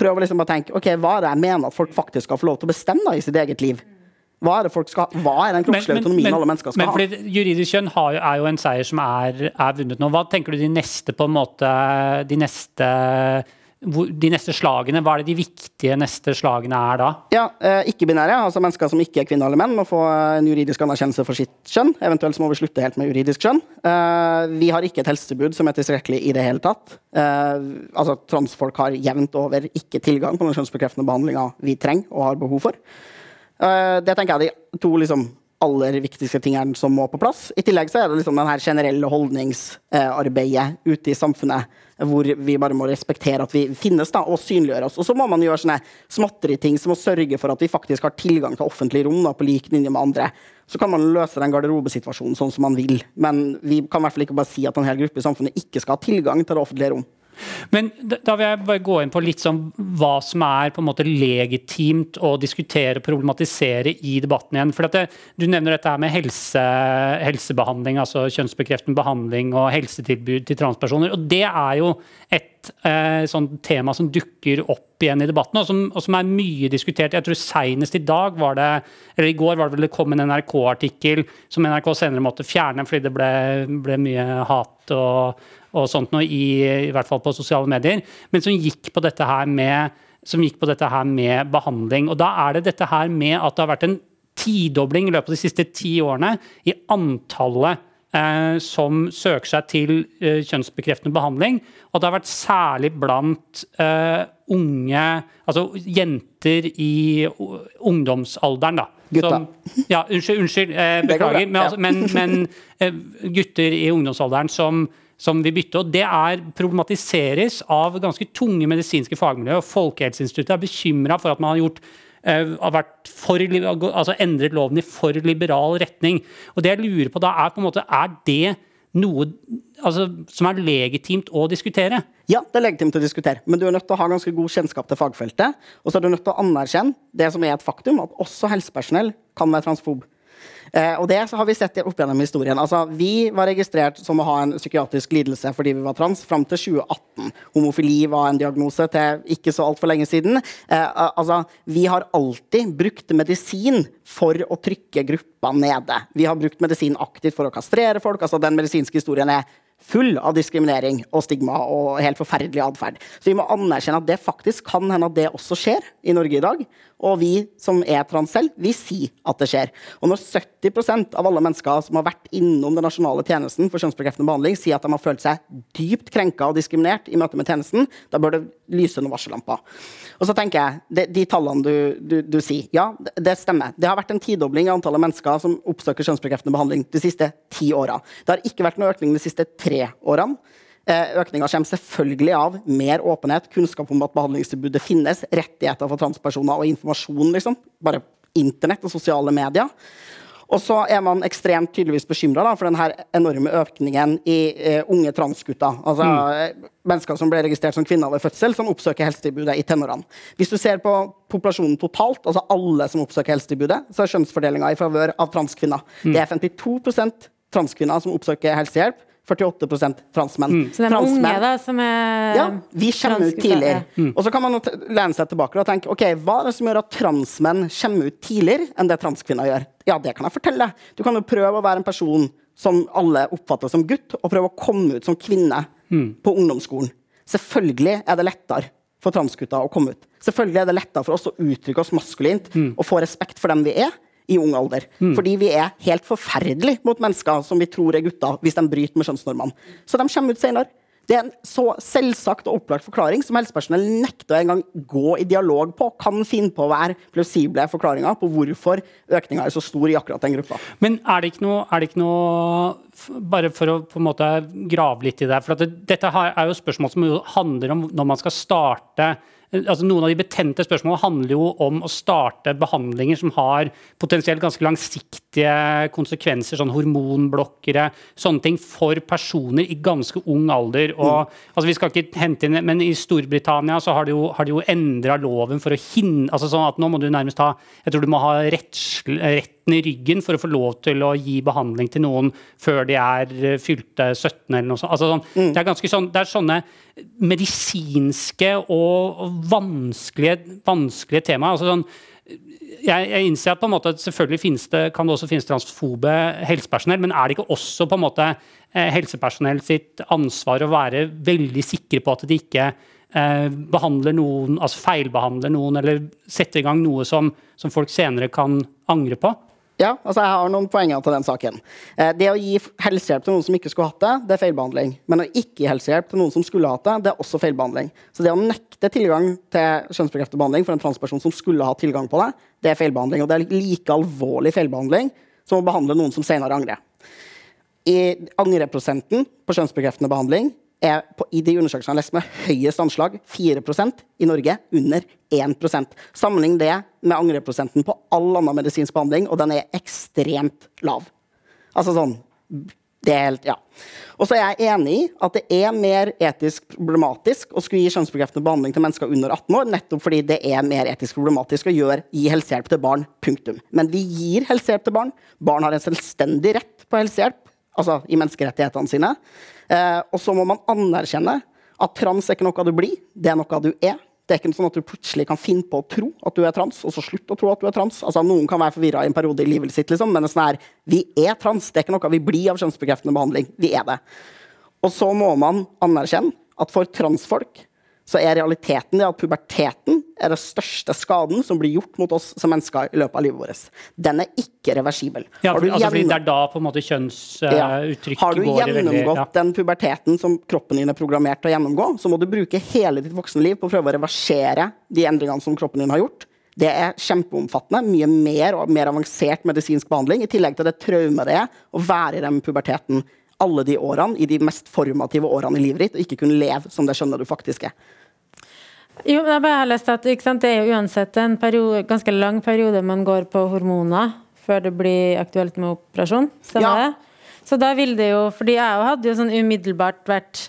prøv å liksom bare tenke ok, hva er det jeg mener at folk faktisk skal få lov til å bestemme da, i sitt eget liv. Hva er, skal, hva er den kroppslige autonomien men, alle mennesker skal men, ha? Men Juridisk kjønn har, er jo en seier som er, er, vunnet nå. Hva tenker du de neste på en måte, de neste, de neste slagene? Hva er det de viktige neste slagene er da? Ja, eh, Ikke-binære, altså mennesker som ikke er kvinner eller menn, må få en juridisk anerkjennelse for sitt kjønn. Eventuelt så må vi slutte helt med juridisk kjønn. Eh, vi har ikke et helsetilbud som er tilstrekkelig i det hele tatt. Eh, altså Transfolk har jevnt over ikke tilgang på den kjønnsbekreftende behandlinga vi trenger og har behov for. Uh, det tenker jeg er de to liksom, aller viktigste tingene som må på plass. I tillegg så er det liksom den her generelle holdningsarbeidet uh, ute i samfunnet, hvor vi bare må respektere at vi finnes da, og synliggjøre oss. Og så må man gjøre sånne småtteri-ting som å sørge for at vi faktisk har tilgang til offentlige rom da, på lik linje med andre. Så kan man løse den garderobesituasjonen sånn som man vil. Men vi kan i hvert fall ikke bare si at en hel gruppe i samfunnet ikke skal ha tilgang til det offentlige rom. Men da vil jeg bare gå inn på litt sånn hva som er på en måte legitimt å diskutere og problematisere i debatten igjen. For det, Du nevner dette her med helse, helsebehandling, altså kjønnsbekreftende behandling og helsetilbud til transpersoner. og Det er jo et eh, sånt tema som dukker opp igjen i debatten, og som, og som er mye diskutert. Jeg tror Senest i dag var det, eller i går var det vel det kom en NRK-artikkel som NRK senere måtte fjerne fordi det ble, ble mye hat og og sånt noe, i, i hvert fall på sosiale medier, men som gikk på dette her med som gikk på dette her med behandling. Og Da er det dette her med at det har vært en tidobling i løpet av de siste ti årene i antallet eh, som søker seg til eh, kjønnsbekreftende behandling. Og det har vært særlig blant eh, unge Altså jenter i ungdomsalderen, da. Gutta. Som, ja, unnskyld, unnskyld eh, beklager. Men, altså, men, men eh, gutter i ungdomsalderen som som vil bytte. og Det er problematiseres av ganske tunge medisinske fagmiljøer. og Folkehelseinstituttet er bekymra for at man har gjort uh, har for, altså endret loven i for liberal retning. Og det jeg lurer på da er på en måte, er det noe altså, som er legitimt å diskutere? Ja, det er legitimt å diskutere, men du er nødt til å ha ganske god kjennskap til fagfeltet. Og så er du nødt til å anerkjenne det som er et faktum, at også helsepersonell kan være transfob. Eh, og det har vi sett opp gjennom historien. Altså, vi var registrert som å ha en psykiatrisk lidelse fordi vi var trans, fram til 2018. Homofili var en diagnose til ikke så altfor lenge siden. Eh, altså, vi har alltid brukt medisin for å trykke gruppa nede. Vi har brukt medisin aktivt for å kastrere folk. altså Den medisinske historien er full av diskriminering og stigma og helt forferdelig atferd. Så vi må anerkjenne at det faktisk kan hende at det også skjer i Norge i dag. Og vi som er trans selv, vi sier at det skjer. Og når 70% av alle mennesker som har vært innom den nasjonale tjenesten for kjønnsbekreftende behandling, sier at de har følt seg dypt krenka og diskriminert i møte med tjenesten, da bør det lyse noen varsellamper. Og så tenker jeg, de, de tallene du, du, du, sier, ja, det stemmer. Det har vært en tidobling i antallet mennesker som oppsøker kjønnsbekreftende behandling de siste ti åra. Det har ikke vært noen økning de siste tre årene. Eh, Økninga kommer selvfølgelig av mer åpenhet, kunnskap om at behandlingstilbudet finnes, rettigheter for transpersoner og informasjon. liksom. Bare internett og sosiale medier. Og så er man ekstremt tydeligvis bekymra for den enorme økningen i uh, unge transgutter. Altså mm. Eh, mennesker som ble registrert som kvinner ved fødsel, som oppsøker helsetilbudet i tenårene. Hvis du ser på populasjonen totalt, altså alle som oppsøker helsetilbudet, så er kjønnsfordelinga i favør av transkvinner. Mm. Det er 52% transkvinner som oppsøker helsehjelp. 48 transmenn. Mm. Så den unge da, som er Ja, vi kommer ut tidligere. Mm. Og så kan man lene seg tilbake og tenke ok, hva er det som gjør at transmenn kommer ut tidligere enn det transkvinner gjør? Ja, det kan jeg fortelle. Du kan jo prøve å være en person som alle oppfatter som gutt, og prøve å komme ut som kvinne mm. på ungdomsskolen. Selvfølgelig er det lettere for transgutter å komme ut. Selvfølgelig er det lettere for oss å uttrykke oss maskulint mm. og få respekt for dem vi er, i ung alder. Mm. Fordi vi er helt forferdelige mot mennesker som vi tror er gutter, hvis de bryter med kjønnsnormene. Så de kommer ut senere. Det er en så selvsagt og opplagt forklaring som helsepersonell nekter å engang gå i dialog på. Kan finne på å være plausible forklaringer på hvorfor økninga er så stor i akkurat den gruppa. Men er det ikke noe, det ikke noe Bare for å på en måte grave litt i det. For det, dette er jo spørsmål som handler om når man skal starte altså Noen av de betente spørsmålene handler jo om å starte behandlinger som har potensielt ganske langsiktige konsekvenser, sånn hormonblokkere, sånne ting, for personer i ganske ung alder. Og, mm. altså vi skal ikke hente inn, men I Storbritannia så har de jo, har jo endra loven for å hindre altså sånn at Nå må du nærmest ha jeg tror du må ha rettsl, retten i ryggen for å få lov til å gi behandling til noen før de er eh, fylte 17 eller noe sånt. Altså sånn, mm. det, er sånn, det er sånne medisinske og vanskelige, vanskelige temaer. Altså sånn, jeg, jeg, innser at på en måte selvfølgelig det, kan det også finnes transfobe helsepersonell, men er det ikke også på en måte eh, helsepersonell sitt ansvar å være veldig sikre på at de ikke eh, behandler noen, altså feilbehandler noen, eller setter i gang noe som, som folk senere kan angre på? Ja, altså jeg har noen poenger til den saken. Eh, det å gi helsehjelp til noen som ikke skulle hatt det, det er feilbehandling. Men å ikke gi helsehjelp til noen som skulle hatt det, det er også feilbehandling. Så det å nekte tilgang til kjønnsbekreftet behandling for en transperson som skulle ha tilgang på det, det er feilbehandling. Og det er like alvorlig feilbehandling som å behandle noen som senere angrer. I angreprosenten på kjønnsbekreftende behandling er på, i de undersøkelsene lest med høyest anslag 4% i Norge under 1 Sammenlign det med angreprosenten på all annen medisinsk behandling, og den er ekstremt lav. Altså sånn det er helt, ja. Og så er jeg enig i at det er mer etisk problematisk å skulle gi kjønnsbekreftende behandling til mennesker under 18 år, nettopp fordi det er mer etisk problematisk å gjøre, gi helsehjelp til barn. Punktum. Men vi gir helsehjelp til barn. Barn har en selvstendig rett på helsehjelp, altså i menneskerettighetene sine. Eh, og så må man anerkjenne at trans er ikke noe du blir, det er noe du er. Det er ikke sånn at du plutselig kan finne på å tro at du er trans, og så slutte å tro at du er trans. Altså, Noen kan være forvirra i en periode i livet sitt, liksom, men det er sånn her, vi er trans. Det er ikke noe vi blir av kjønnsbekreftende behandling. Vi er det. Og så må man anerkjenne at for transfolk så er realiteten det at puberteten er den største skaden som blir gjort mot oss som mennesker i løpet av livet vårt. Den er ikke reversibel. Ja, for, altså, fordi det er da på en måte kjønnsuttrykket ja. Har du gjennomgått ja. den puberteten som kroppen din er programmert til å gjennomgå, så må du bruke hele ditt voksne liv på å prøve å reversere de endringene som kroppen din har gjort. Det er kjempeomfattende, mye mer og mer avansert medisinsk behandling, i tillegg til det traumet det er å være i den puberteten alle de årene, i de mest formative årene i livet ditt, og ikke kunne leve som det skjønner du faktisk er. Jo, jeg bare har lest at Det er jo uansett en periode, ganske lang periode man går på hormoner før det blir aktuelt med operasjon. Stemmer ja. det? Så da vil det jo Fordi jeg hadde jo sånn umiddelbart vært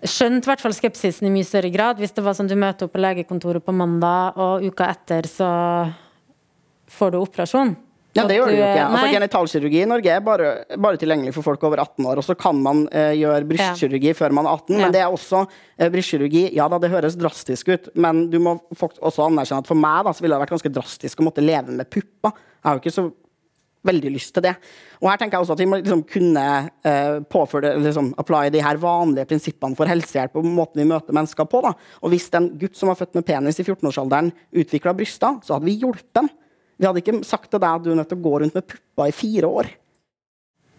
Skjønt i hvert fall skepsisen i mye større grad hvis det var sånn du møter opp på legekontoret på mandag, og uka etter så får du operasjon. Ja, det gjør det jo ikke. Altså, nei. genitalkirurgi i Norge er bare, bare tilgjengelig for folk over 18 år. Og så kan man eh, gjøre brystkirurgi før man er 18, Ja. men det er også eh, brystkirurgi Ja da, det høres drastisk ut, men du må også anerkjenne at for meg da, så ville det vært ganske drastisk å måtte leve med pupper. Jeg har jo ikke så veldig lyst til det. Og her tenker jeg også at vi må liksom kunne eh, påføre liksom, apply de her vanlige prinsippene for helsehjelp og måten vi møter mennesker på. da. Og hvis en gutt som var født med penis i 14-årsalderen, utvikla bryster, så hadde vi hjulpet han. Vi hadde ikke sagt til deg at du er nødt til å gå rundt med pupper i fire år.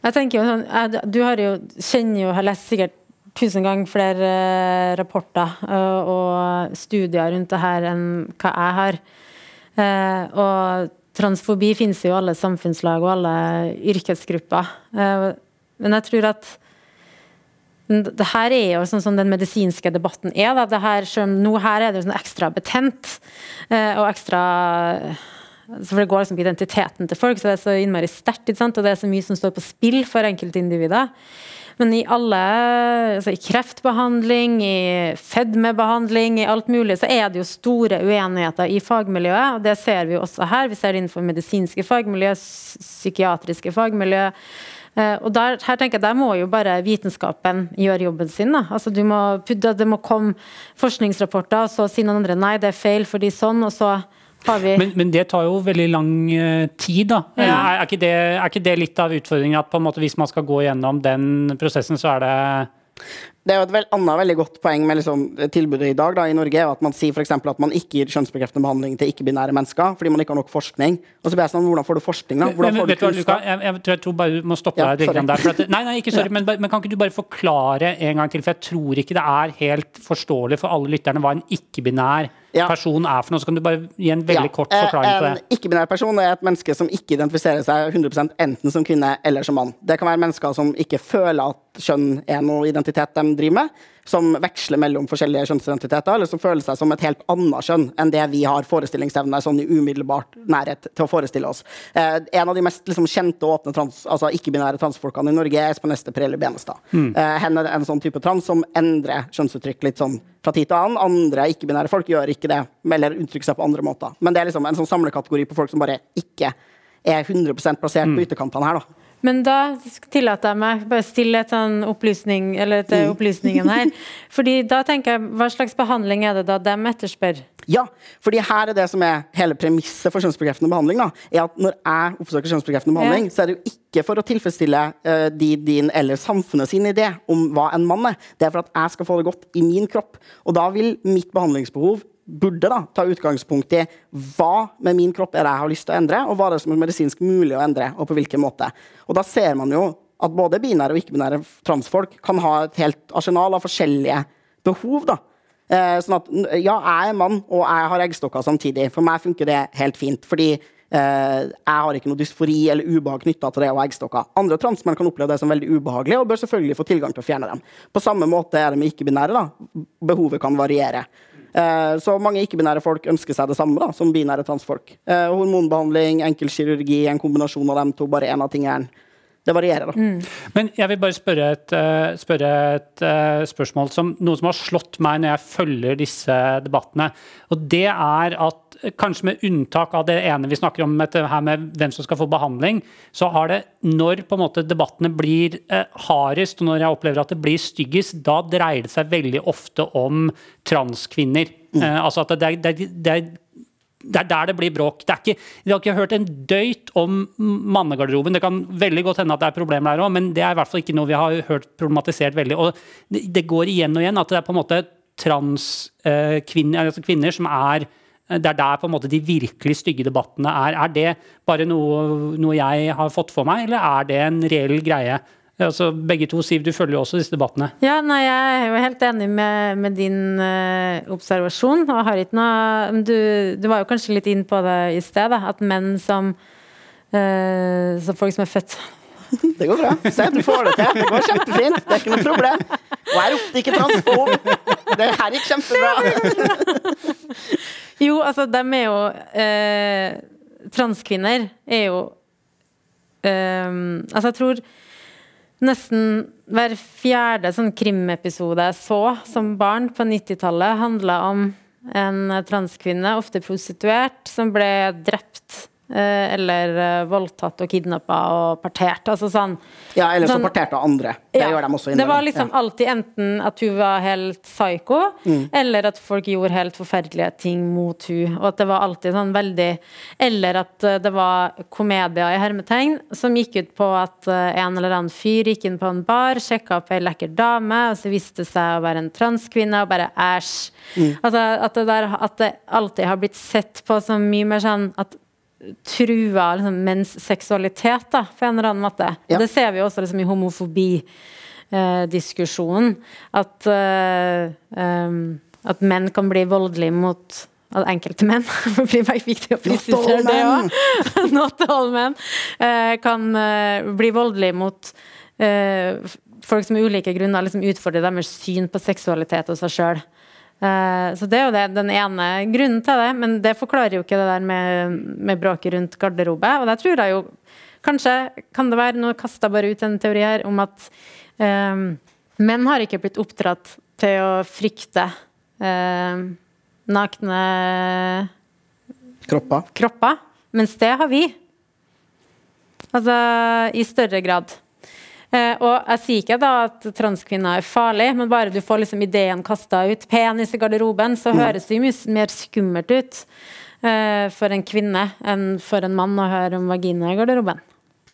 Jeg tenker jo sånn, Du har jo, kjenner jo, har lest sikkert tusen ganger flere eh, rapporter eh, og studier rundt det her enn hva jeg har. Eh, og transfobi finnes jo i alle samfunnslag og alle yrkesgrupper. Men jeg tror at det her er jo sånn som den medisinske debatten er. Da. Det her, selv nå her er det jo sånn ekstra betent og ekstra for Det går liksom på identiteten til folk, så det er så innmari sterkt. Og det er så mye som står på spill for enkeltindivider. Men i alle, altså i kreftbehandling, i fedmebehandling, i alt mulig, så er det jo store uenigheter i fagmiljøet. og Det ser vi jo også her. Vi ser det innenfor medisinske fagmiljø, psykiatriske fagmiljø. Eh, og der, her tenker jeg, der må jo bare vitenskapen gjøre jobben sin. Da. Altså, må, det må komme forskningsrapporter, og så sier noen andre nei, det er feil fordi sånn, og så Men, men det tar jo veldig lang eh, tid, da. Ja. Er, er, ikke det, er ikke det litt av utfordringen at på en måte hvis man skal gå gjennom den prosessen, så er det Det er jo et vel, annet veldig godt poeng med liksom, tilbudet i dag da, i Norge, er at man sier for eksempel at man ikke gir kjønnsbekreftende behandling til ikke-binære mennesker fordi man ikke har nok forskning. Og så blir jeg sånn, hvordan får du forskning, da? Hvordan men, får du vet du Luka? kunnskap? Jeg, jeg, tror, jeg tror bare du må stoppe Ja, deg der. For at, nei, nei, ikke sorry, men, men kan ikke du bare forklare en gang til? For jeg tror ikke det er helt forståelig for alle lytterne hva en ikke-binær Ja. person er for noe. Så kan du bare gi en veldig Ja, kort eh, forklaring på det. En ikke-binær person er et menneske som ikke identifiserer seg 100% enten som kvinne eller som mann. Det kan være mennesker som ikke føler at kjønn er noe identitet de driver med, som veksler mellom forskjellige kjønnsidentiteter, eller som føler seg som et helt annet kjønn enn det vi har forestillingsevne sånn i umiddelbart nærhet til å forestille oss. Eh, en av de mest liksom, kjente og åpne trans, altså ikke-binære transfolkene i Norge er Espen Ester Pirelli Benestad. Eh, henne er en sånn type trans som endrer kjønnsuttrykk litt sånn fra tid til annen. Andre ikke-binære folk gjør ikke det, eller uttrykker seg på andre måter. Men det er liksom en sånn samlekategori på folk som bare ikke er 100% plassert på ytterkantene her, da. Men da tillater jeg meg bare stille et sånn opplysning, eller til Mm. opplysningen her. Fordi da tenker jeg, hva slags behandling er det da de etterspør? Ja, fordi her er det som er hele premisset for kjønnsbekreftende behandling. da, er at Når jeg oppsøker kjønnsbekreftende behandling, Ja. så er det jo ikke for å tilfredsstille uh, de, din eller samfunnet sin idé om hva en mann er. Det er for at jeg skal få det godt i min kropp. Og da vil mitt behandlingsbehov burde da ta utgangspunkt i hva med min kropp er det jeg har lyst til å endre, og hva er det som er medisinsk mulig å endre, og på hvilken måte. Og da ser man jo at både binære og ikke-binære transfolk kan ha et helt arsenal av forskjellige behov. da. Eh, sånn at, ja, jeg er mann, og jeg har eggstokker samtidig. For meg funker det helt fint. Fordi eh, jeg har ikke noe dysfori eller ubehag knytta til det ha eggstokker. Andre transmenn kan oppleve det som veldig ubehagelig, og bør selvfølgelig få tilgang til å fjerne dem. På samme måte er det med ikke-binære. da. Behovet kan variere. Eh, så mange ikke-binære folk ønsker seg det samme da, som binære transfolk. Eh, hormonbehandling, enkel kirurgi, en kombinasjon av dem to. Bare én av tingene. Det varierer, da. Men jeg vil bare spørre et, eh, spørre et spørsmål som noe som har slått meg når jeg følger disse debattene. Og det er at kanskje med unntak av det ene vi snakker om, dette her med hvem som skal få behandling, så har det når på en måte debattene blir eh, hardest, og når jeg opplever at det blir styggest, da dreier det seg veldig ofte om transkvinner. Eh, altså at det, det, det det er der det blir bråk. Det er ikke, vi har ikke hørt en døyt om mannegarderoben. Det kan veldig godt hende at det er problemer der òg, men det er i hvert fall ikke noe vi har hørt problematisert veldig. Og det, går igjen og igjen at det er på en måte transkvinner altså kvinner som er det er der på en måte de virkelig stygge debattene er. Er det bare noe, noe jeg har fått for meg, eller er det en reell greie? Altså, begge to, Siv, du følger jo også disse debattene. Ja, nei, jeg er jo helt enig med, med din uh, observasjon. Og har ikke noe du, du var jo kanskje litt inn på det i sted, da, at menn som uh, Som folk som er født Det går bra. Se, du får det til. Det går kjempefint. Det er ikke noe problem. Og jeg ropte ikke transfob. Det her gikk kjempebra. Jo, altså, de er jo eh, Transkvinner er jo eh, Altså, jeg tror nesten hver fjerde sånn krimepisode jeg så som barn på 90-tallet, handla om en transkvinne, ofte prostituert, som ble drept eh, eller eh, voldtatt og kidnappa og partert. Altså sånn Ja, eller så sånn- parterte andre. Det Ja, gjør de også Det var liksom Ja. alltid enten at hun var helt psycho, Mm. eller at folk gjorde helt forferdelige ting mot hun Og at det var alltid sånn veldig Eller at eh, det var komedier i hermetegn som gikk ut på at eh, en eller annen fyr gikk inn på en bar, sjekka opp ei lekker dame, og så viste det seg å være en transkvinne, og bare æsj. Mm. Altså at det, der, at det alltid har blitt sett på som mye mer sånn at trua liksom, menns seksualitet, da, på en eller annen måte. Ja. Det ser vi jo også liksom, i homofobidiskusjonen. At, eh, um, at menn kan bli voldelige mot at enkelte menn Det blir viktig å presisere det òg. Not all men. eh, kan eh, bli voldelige mot eh, folk som av ulike grunner liksom utfordrer deres syn på seksualitet og seg sjøl. Eh, Så det er jo det, den ene grunnen til det, men det forklarer jo ikke det der med, med bråket rundt garderobe. Og der tror jeg jo Kanskje kan det være Nå kaster jeg bare ut en teori her om at eh, menn har ikke blitt oppdratt til å frykte eh, nakne Kropper. kropper, mens det har vi. Altså i større grad. Eh, og jeg sier ikke da at transkvinner er farlig, men bare du får liksom ideen kasta ut, penis i garderoben, så høres det mye mer skummelt ut eh, for en kvinne enn for en mann å høre om vagina i garderoben.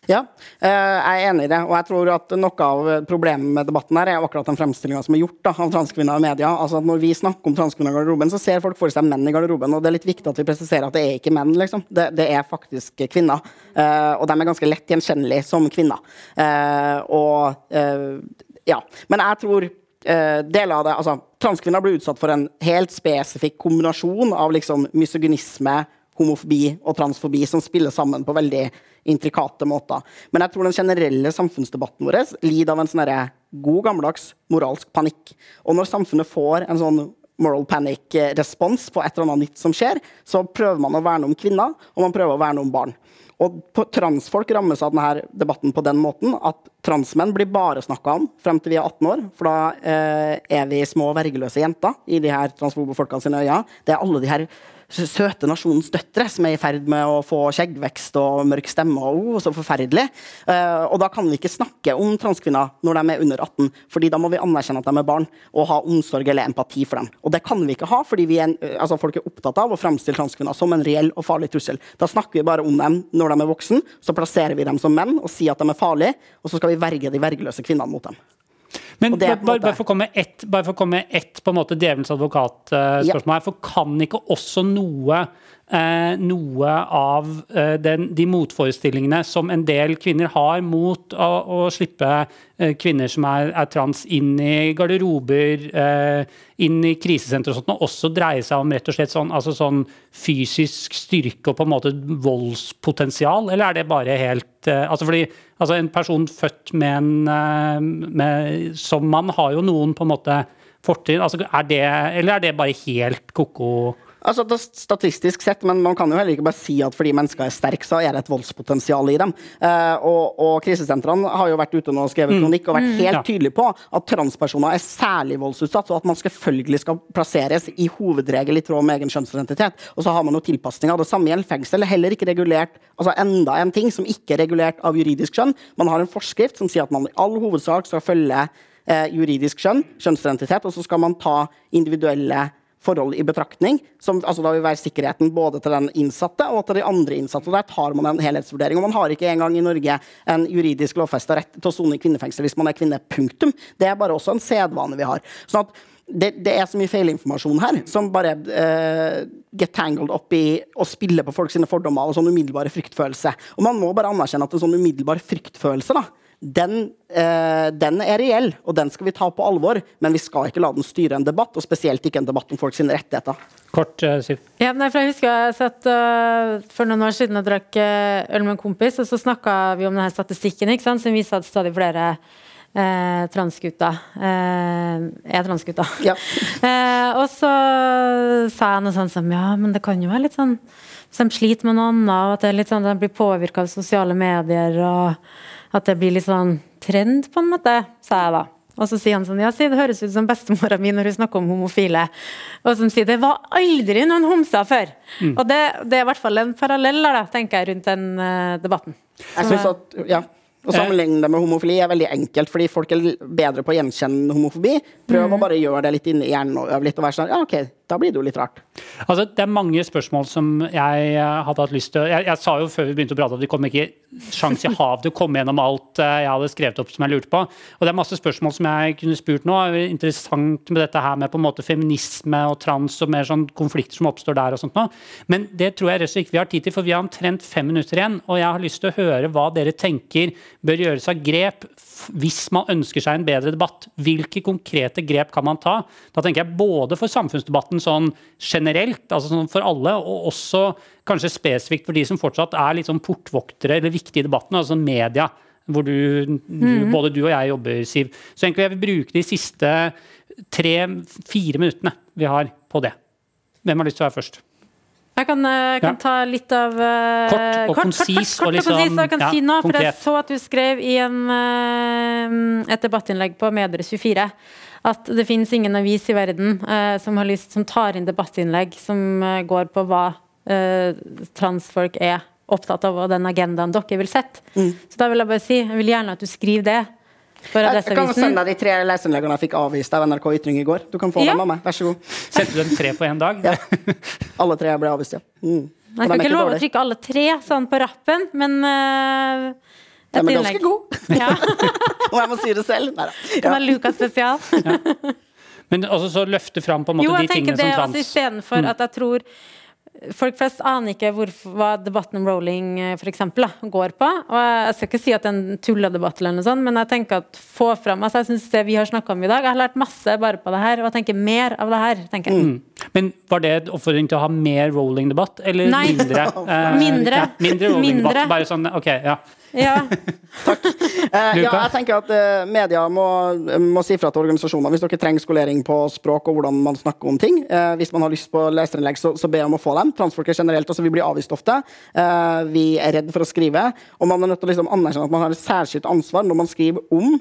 Ja, eh, jeg er enig i det. Og jeg tror at noe av problemet med debatten her er akkurat den fremstillinga som er gjort da, av transkvinner i media. Altså at Når vi snakker om transkvinner i garderoben, så ser folk for seg menn i garderoben. Og det er litt viktig at vi presiserer at det er ikke menn, liksom. Det, det er faktisk kvinner. Eh, og de er ganske lett gjenkjennelige som kvinner. Eh, og ja. Men jeg tror deler av det Altså, transkvinner blir utsatt for en helt spesifikk kombinasjon av liksom misogynisme, homofobi og transfobi som spiller sammen på veldig intrikate måter. Men jeg tror den generelle samfunnsdebatten vår lider av en sånn god gammeldags moralsk panikk. Og når samfunnet får en sånn moral panic-respons på et eller annet nytt som skjer, så prøver man å verne om kvinner, og man prøver å verne om barn. Og transfolk rammes av denne debatten på den måten at transmenn blir bare snakka om frem til vi er 18 år. For da eh, er vi små vergeløse jenter i de her transfobe folka sine øyne. Det er alle de her søte nasjonens døtre som er i ferd med å få skjeggvekst og mørk stemme. og oh, så forferdelig. Uh, og da kan vi ikke snakke om transkvinner når de er under 18, fordi da må vi anerkjenne at de er barn og ha omsorg eller empati for dem. Og det kan vi ikke ha, fordi er, en- altså folk er opptatt av å fremstille transkvinner som en reell og farlig trussel. Da snakker vi bare om dem når de er voksen, så plasserer vi dem som menn og sier at de er farlige, og så skal vi verge de vergeløse kvinnene mot dem. Men bare, bare for å komme med ett, bare for å komme med ett på en måte djevelens advokat-spørsmål her, for kan ikke også noe eh, noe av eh, den, de motforestillingene som en del kvinner har mot å, å slippe eh, kvinner som er, er trans, inn i garderober, eh, inn i krisesentre og sånt, og også dreie seg om rett og slett sånn, altså sånn fysisk styrke og på en måte voldspotensial, eller er det bare helt eh, altså fordi altså En person født med en eh, med, som mann har jo noen på en måte fortrinn. Altså er det, eller er det bare helt ko-ko? Altså, det Statistisk sett, men man kan jo heller ikke bare si at fordi mennesker er sterke, så er det et voldspotensial i dem. Eh, og, og krisesentrene har jo vært ute nå og skrevet kronikk og vært helt Ja. tydelige på at transpersoner er særlig voldsutsatt, og at man selvfølgelig skal plasseres i hovedregel i tråd med egen kjønnsidentitet. Og så har man jo tilpasninger. Det samme gjelder fengsel. er heller ikke regulert, altså Enda en ting som ikke er regulert av juridisk skjønn. Man har en forskrift som sier at man i all hovedsak skal følge eh, juridisk skjønn, kjønnsidentitet, og så skal man ta individuelle forhold i betraktning. Som, altså da vil være sikkerheten både til den innsatte og til de andre innsatte. Der tar man en helhetsvurdering. og Man har ikke engang i Norge en juridisk lovfesta rett til å sone i kvinnefengsel hvis man er kvinne. Punktum. Det er bare også en sedvane vi har. Sånn at det, det er så mye feilinformasjon her som bare uh, get tangled opp i å spille på folk sine fordommer og sånn umiddelbare fryktfølelse. Og man må bare anerkjenne at en sånn umiddelbar fryktfølelse da, den, eh, den er reell, og den skal vi ta på alvor. Men vi skal ikke la den styre en debatt, og spesielt ikke en debatt om folks rettigheter. Kort, eh, Siv. Ja, nei, for jeg husker jeg satt uh, for noen år siden og drakk uh, øl med en kompis, og så snakka vi om denne statistikken ikke sant, som viser at stadig flere Eh, transgutter eh, er transgutter. Ja. Eh, og så sa jeg noe sånt som ja, men det kan jo være litt sånn hvis de sliter med noe annet, og at det er litt sånn, at de blir påvirka av sosiale medier, og at det blir litt sånn trend, på en måte, sa jeg da. Og så sier han sånn Ja, si, det høres ut som bestemora mi når hun snakker om homofile. Og som sier det var aldri noen homser før. Mm. Og det, det, er i hvert fall en parallell da, tenker jeg, rundt den uh, debatten. Jeg synes at, ja å sammenligne det med homofili er veldig enkelt, fordi folk er bedre på å gjenkjenne homofobi. Prøv mm. å bare gjøre det litt inni hjernen og øve litt og være sånn Ja, OK, da blir det jo litt rart. Altså, det er mange spørsmål som jeg eh, hadde hatt lyst til jeg, jeg, sa jo før vi begynte å prate at det kom ikke sjans i hav til å komme gjennom alt eh, jeg hadde skrevet opp som jeg lurte på. Og det er masse spørsmål som jeg kunne spurt nå. Det er interessant med dette her med på en måte feminisme og trans og mer sånn konflikter som oppstår der og sånt nå. Men det tror jeg rett og slett ikke vi har tid til, for vi har omtrent fem minutter igjen. Og jeg har lyst til å høre hva dere tenker bør gjøres av grep hvis man ønsker seg en bedre debatt. Hvilke konkrete grep kan man ta? Da tenker jeg både for samfunnsdebatten sånn generelt, altså sånn for alle, og også kanskje spesifikt for de som fortsatt er litt sånn portvoktere eller viktige i debatten, altså media. Hvor du, mm. både du og jeg jobber, Siv. Så egentlig jeg vil bruke de siste tre-fire minuttene vi har på det. Hvem har lyst til å være først? Jeg kan, eh, kan ja. ta litt av uh, Kort og kort, konsis. Kort, kort, og liksom, konsis, jeg kan ja, si nå, for Jeg så at du skrev i en, uh, et debattinnlegg på Medre24 at det finnes ingen avis i verden uh, som, lyst, som, tar inn debattinnlegg som går på hva transfolk er opptatt av, og den agendaen dere vil sette. Mm. Så da vil jeg bare si, jeg vil gjerne at du skriver det jeg, jeg kan sende deg de tre leserinnleggene jeg fikk avvist av NRK Ytring i går. Du kan få ja. dem av meg. Vær så god. Sendte du dem tre på én dag? ja. Alle tre ble avvist, ja. Mm. Jeg kan ikke love å trykke alle tre sånn på rappen, men uh, et De er ganske god. Ja. Og jeg må si det selv. Nei da. Ja. Det var Lukas spesial. ja. Men også så løfte fram på en måte jo, de tingene det, som trans... Altså, Istedenfor mm. at jeg tror Folk flest aner ikke hvor, hva debatten om rolling eh, for eksempel, da, går på. Og Jeg skal ikke si at det er en tulledebatt, eller noe sånt, men jeg tenker at få fram altså Jeg synes det vi har snakka om i dag Jeg har lært masse bare på det her, og jeg tenker mer av det her. tenker jeg. Mm. Men Var det en oppfordring til å ha mer rolling-debatt, eller Nei. mindre? Eh, mindre. Ja, mindre rolling-debatt. Bare sånn, ok, ja. Ja. Takk. Eh, ja, jeg tenker at eh, media må, må si fra til organisasjoner hvis dere trenger skolering på språk og hvordan man snakker om ting. Eh, hvis man har lyst på leserinnlegg, så, så be om å få dem. Transfolk er generelt altså vi blir avvist ofte. Uh, vi er redd for å skrive. Og man er nødt til å liksom anerkjenne at man har et særskilt ansvar når man skriver om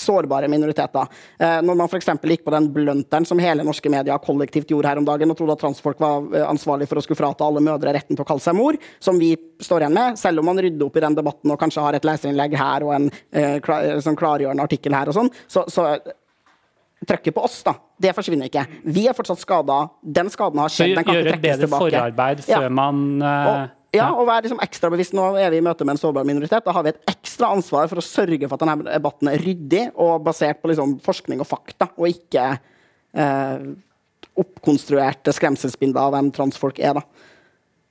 sårbare minoriteter. Eh, når man f.eks. gikk på den blunteren som hele norske media kollektivt gjorde her om dagen, og trodde at transfolk var eh, ansvarlig for å skulle frata alle mødre retten til å kalle seg mor, som vi står igjen med, selv om man rydder opp i den debatten og kanskje har et leserinnlegg her og en eh, klar, sånn klargjørende artikkel her og sånn, så, så trøkket på oss, da, det forsvinner ikke. Vi er fortsatt skada. Den skaden har skjedd. Den kan ikke trekkes tilbake. Gjøre et bedre forarbeid før ja. man og, ja, og være liksom ekstra bevisst. Nå er vi i møte med en sårbar minoritet. Da har vi et ekstra ansvar for å sørge for at denne debatten er ryddig og basert på liksom forskning og fakta, og ikke eh, oppkonstruerte skremselsbilder av hvem transfolk er. da.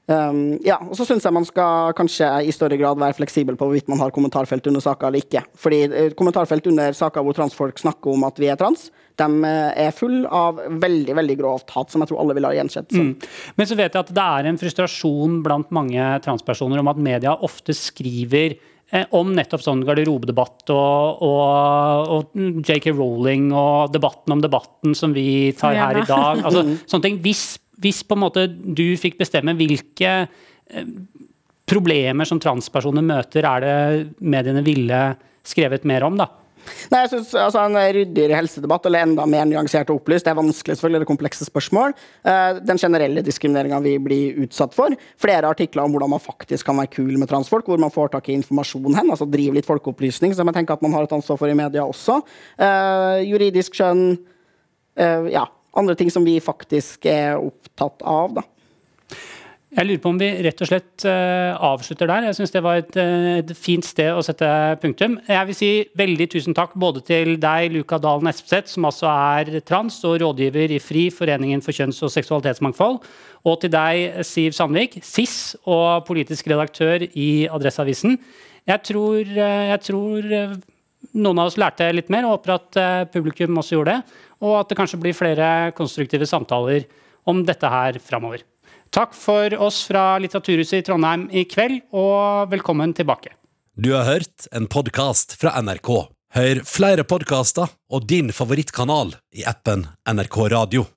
Um, ja, og så syns jeg man skal kanskje i større grad være fleksibel på hvorvidt man har kommentarfelt under saker eller ikke. Fordi uh, kommentarfelt under saker hvor transfolk snakker om at vi er trans, de uh, er full av veldig veldig grovt hat, som jeg tror alle vil ha gjensett. Mm. Men så vet jeg at det er en frustrasjon blant mange transpersoner om at media ofte skriver eh, om nettopp sånn garderobedebatt og, og, og, JK Rowling og debatten om debatten som vi tar her i dag. Altså, sånne ting. Hvis hvis på en måte du fikk bestemme hvilke eh, problemer som transpersoner møter, er det mediene ville skrevet mer om, da? Nei, jeg synes altså, En ryddigere helsedebatt, eller enda mer nyansert og opplyst, det er vanskelig, selvfølgelig, det er komplekse spørsmål. Uh, den generelle diskrimineringa vi blir utsatt for. Flere artikler om hvordan man faktisk kan være kul med transfolk, hvor man får tak i informasjon hen. altså Drive litt folkeopplysning, som jeg tenker at man har et ansvar for i media også. Uh, juridisk skjønn. Ja, andre ting som vi faktisk er opptatt av. da. Jeg lurer på om vi rett og slett uh, avslutter der. Jeg syns det var et, uh, et, fint sted å sette punktum. Jeg vil si veldig tusen takk både til deg, Luka Dalen Espeseth, som altså er trans og rådgiver i FRI, Foreningen for kjønns- og seksualitetsmangfold, og til deg, Siv Sandvik, SIS og politisk redaktør i Adresseavisen. Jeg tror, uh, jeg tror noen av oss lærte litt mer, og håper at publikum også gjorde det og at det kanskje blir flere konstruktive samtaler om dette her framover. Takk for oss fra Litteraturhuset i Trondheim i kveld, og velkommen tilbake. Du har hørt en podkast fra NRK. Hør flere podkaster og din favorittkanal i appen NRK Radio.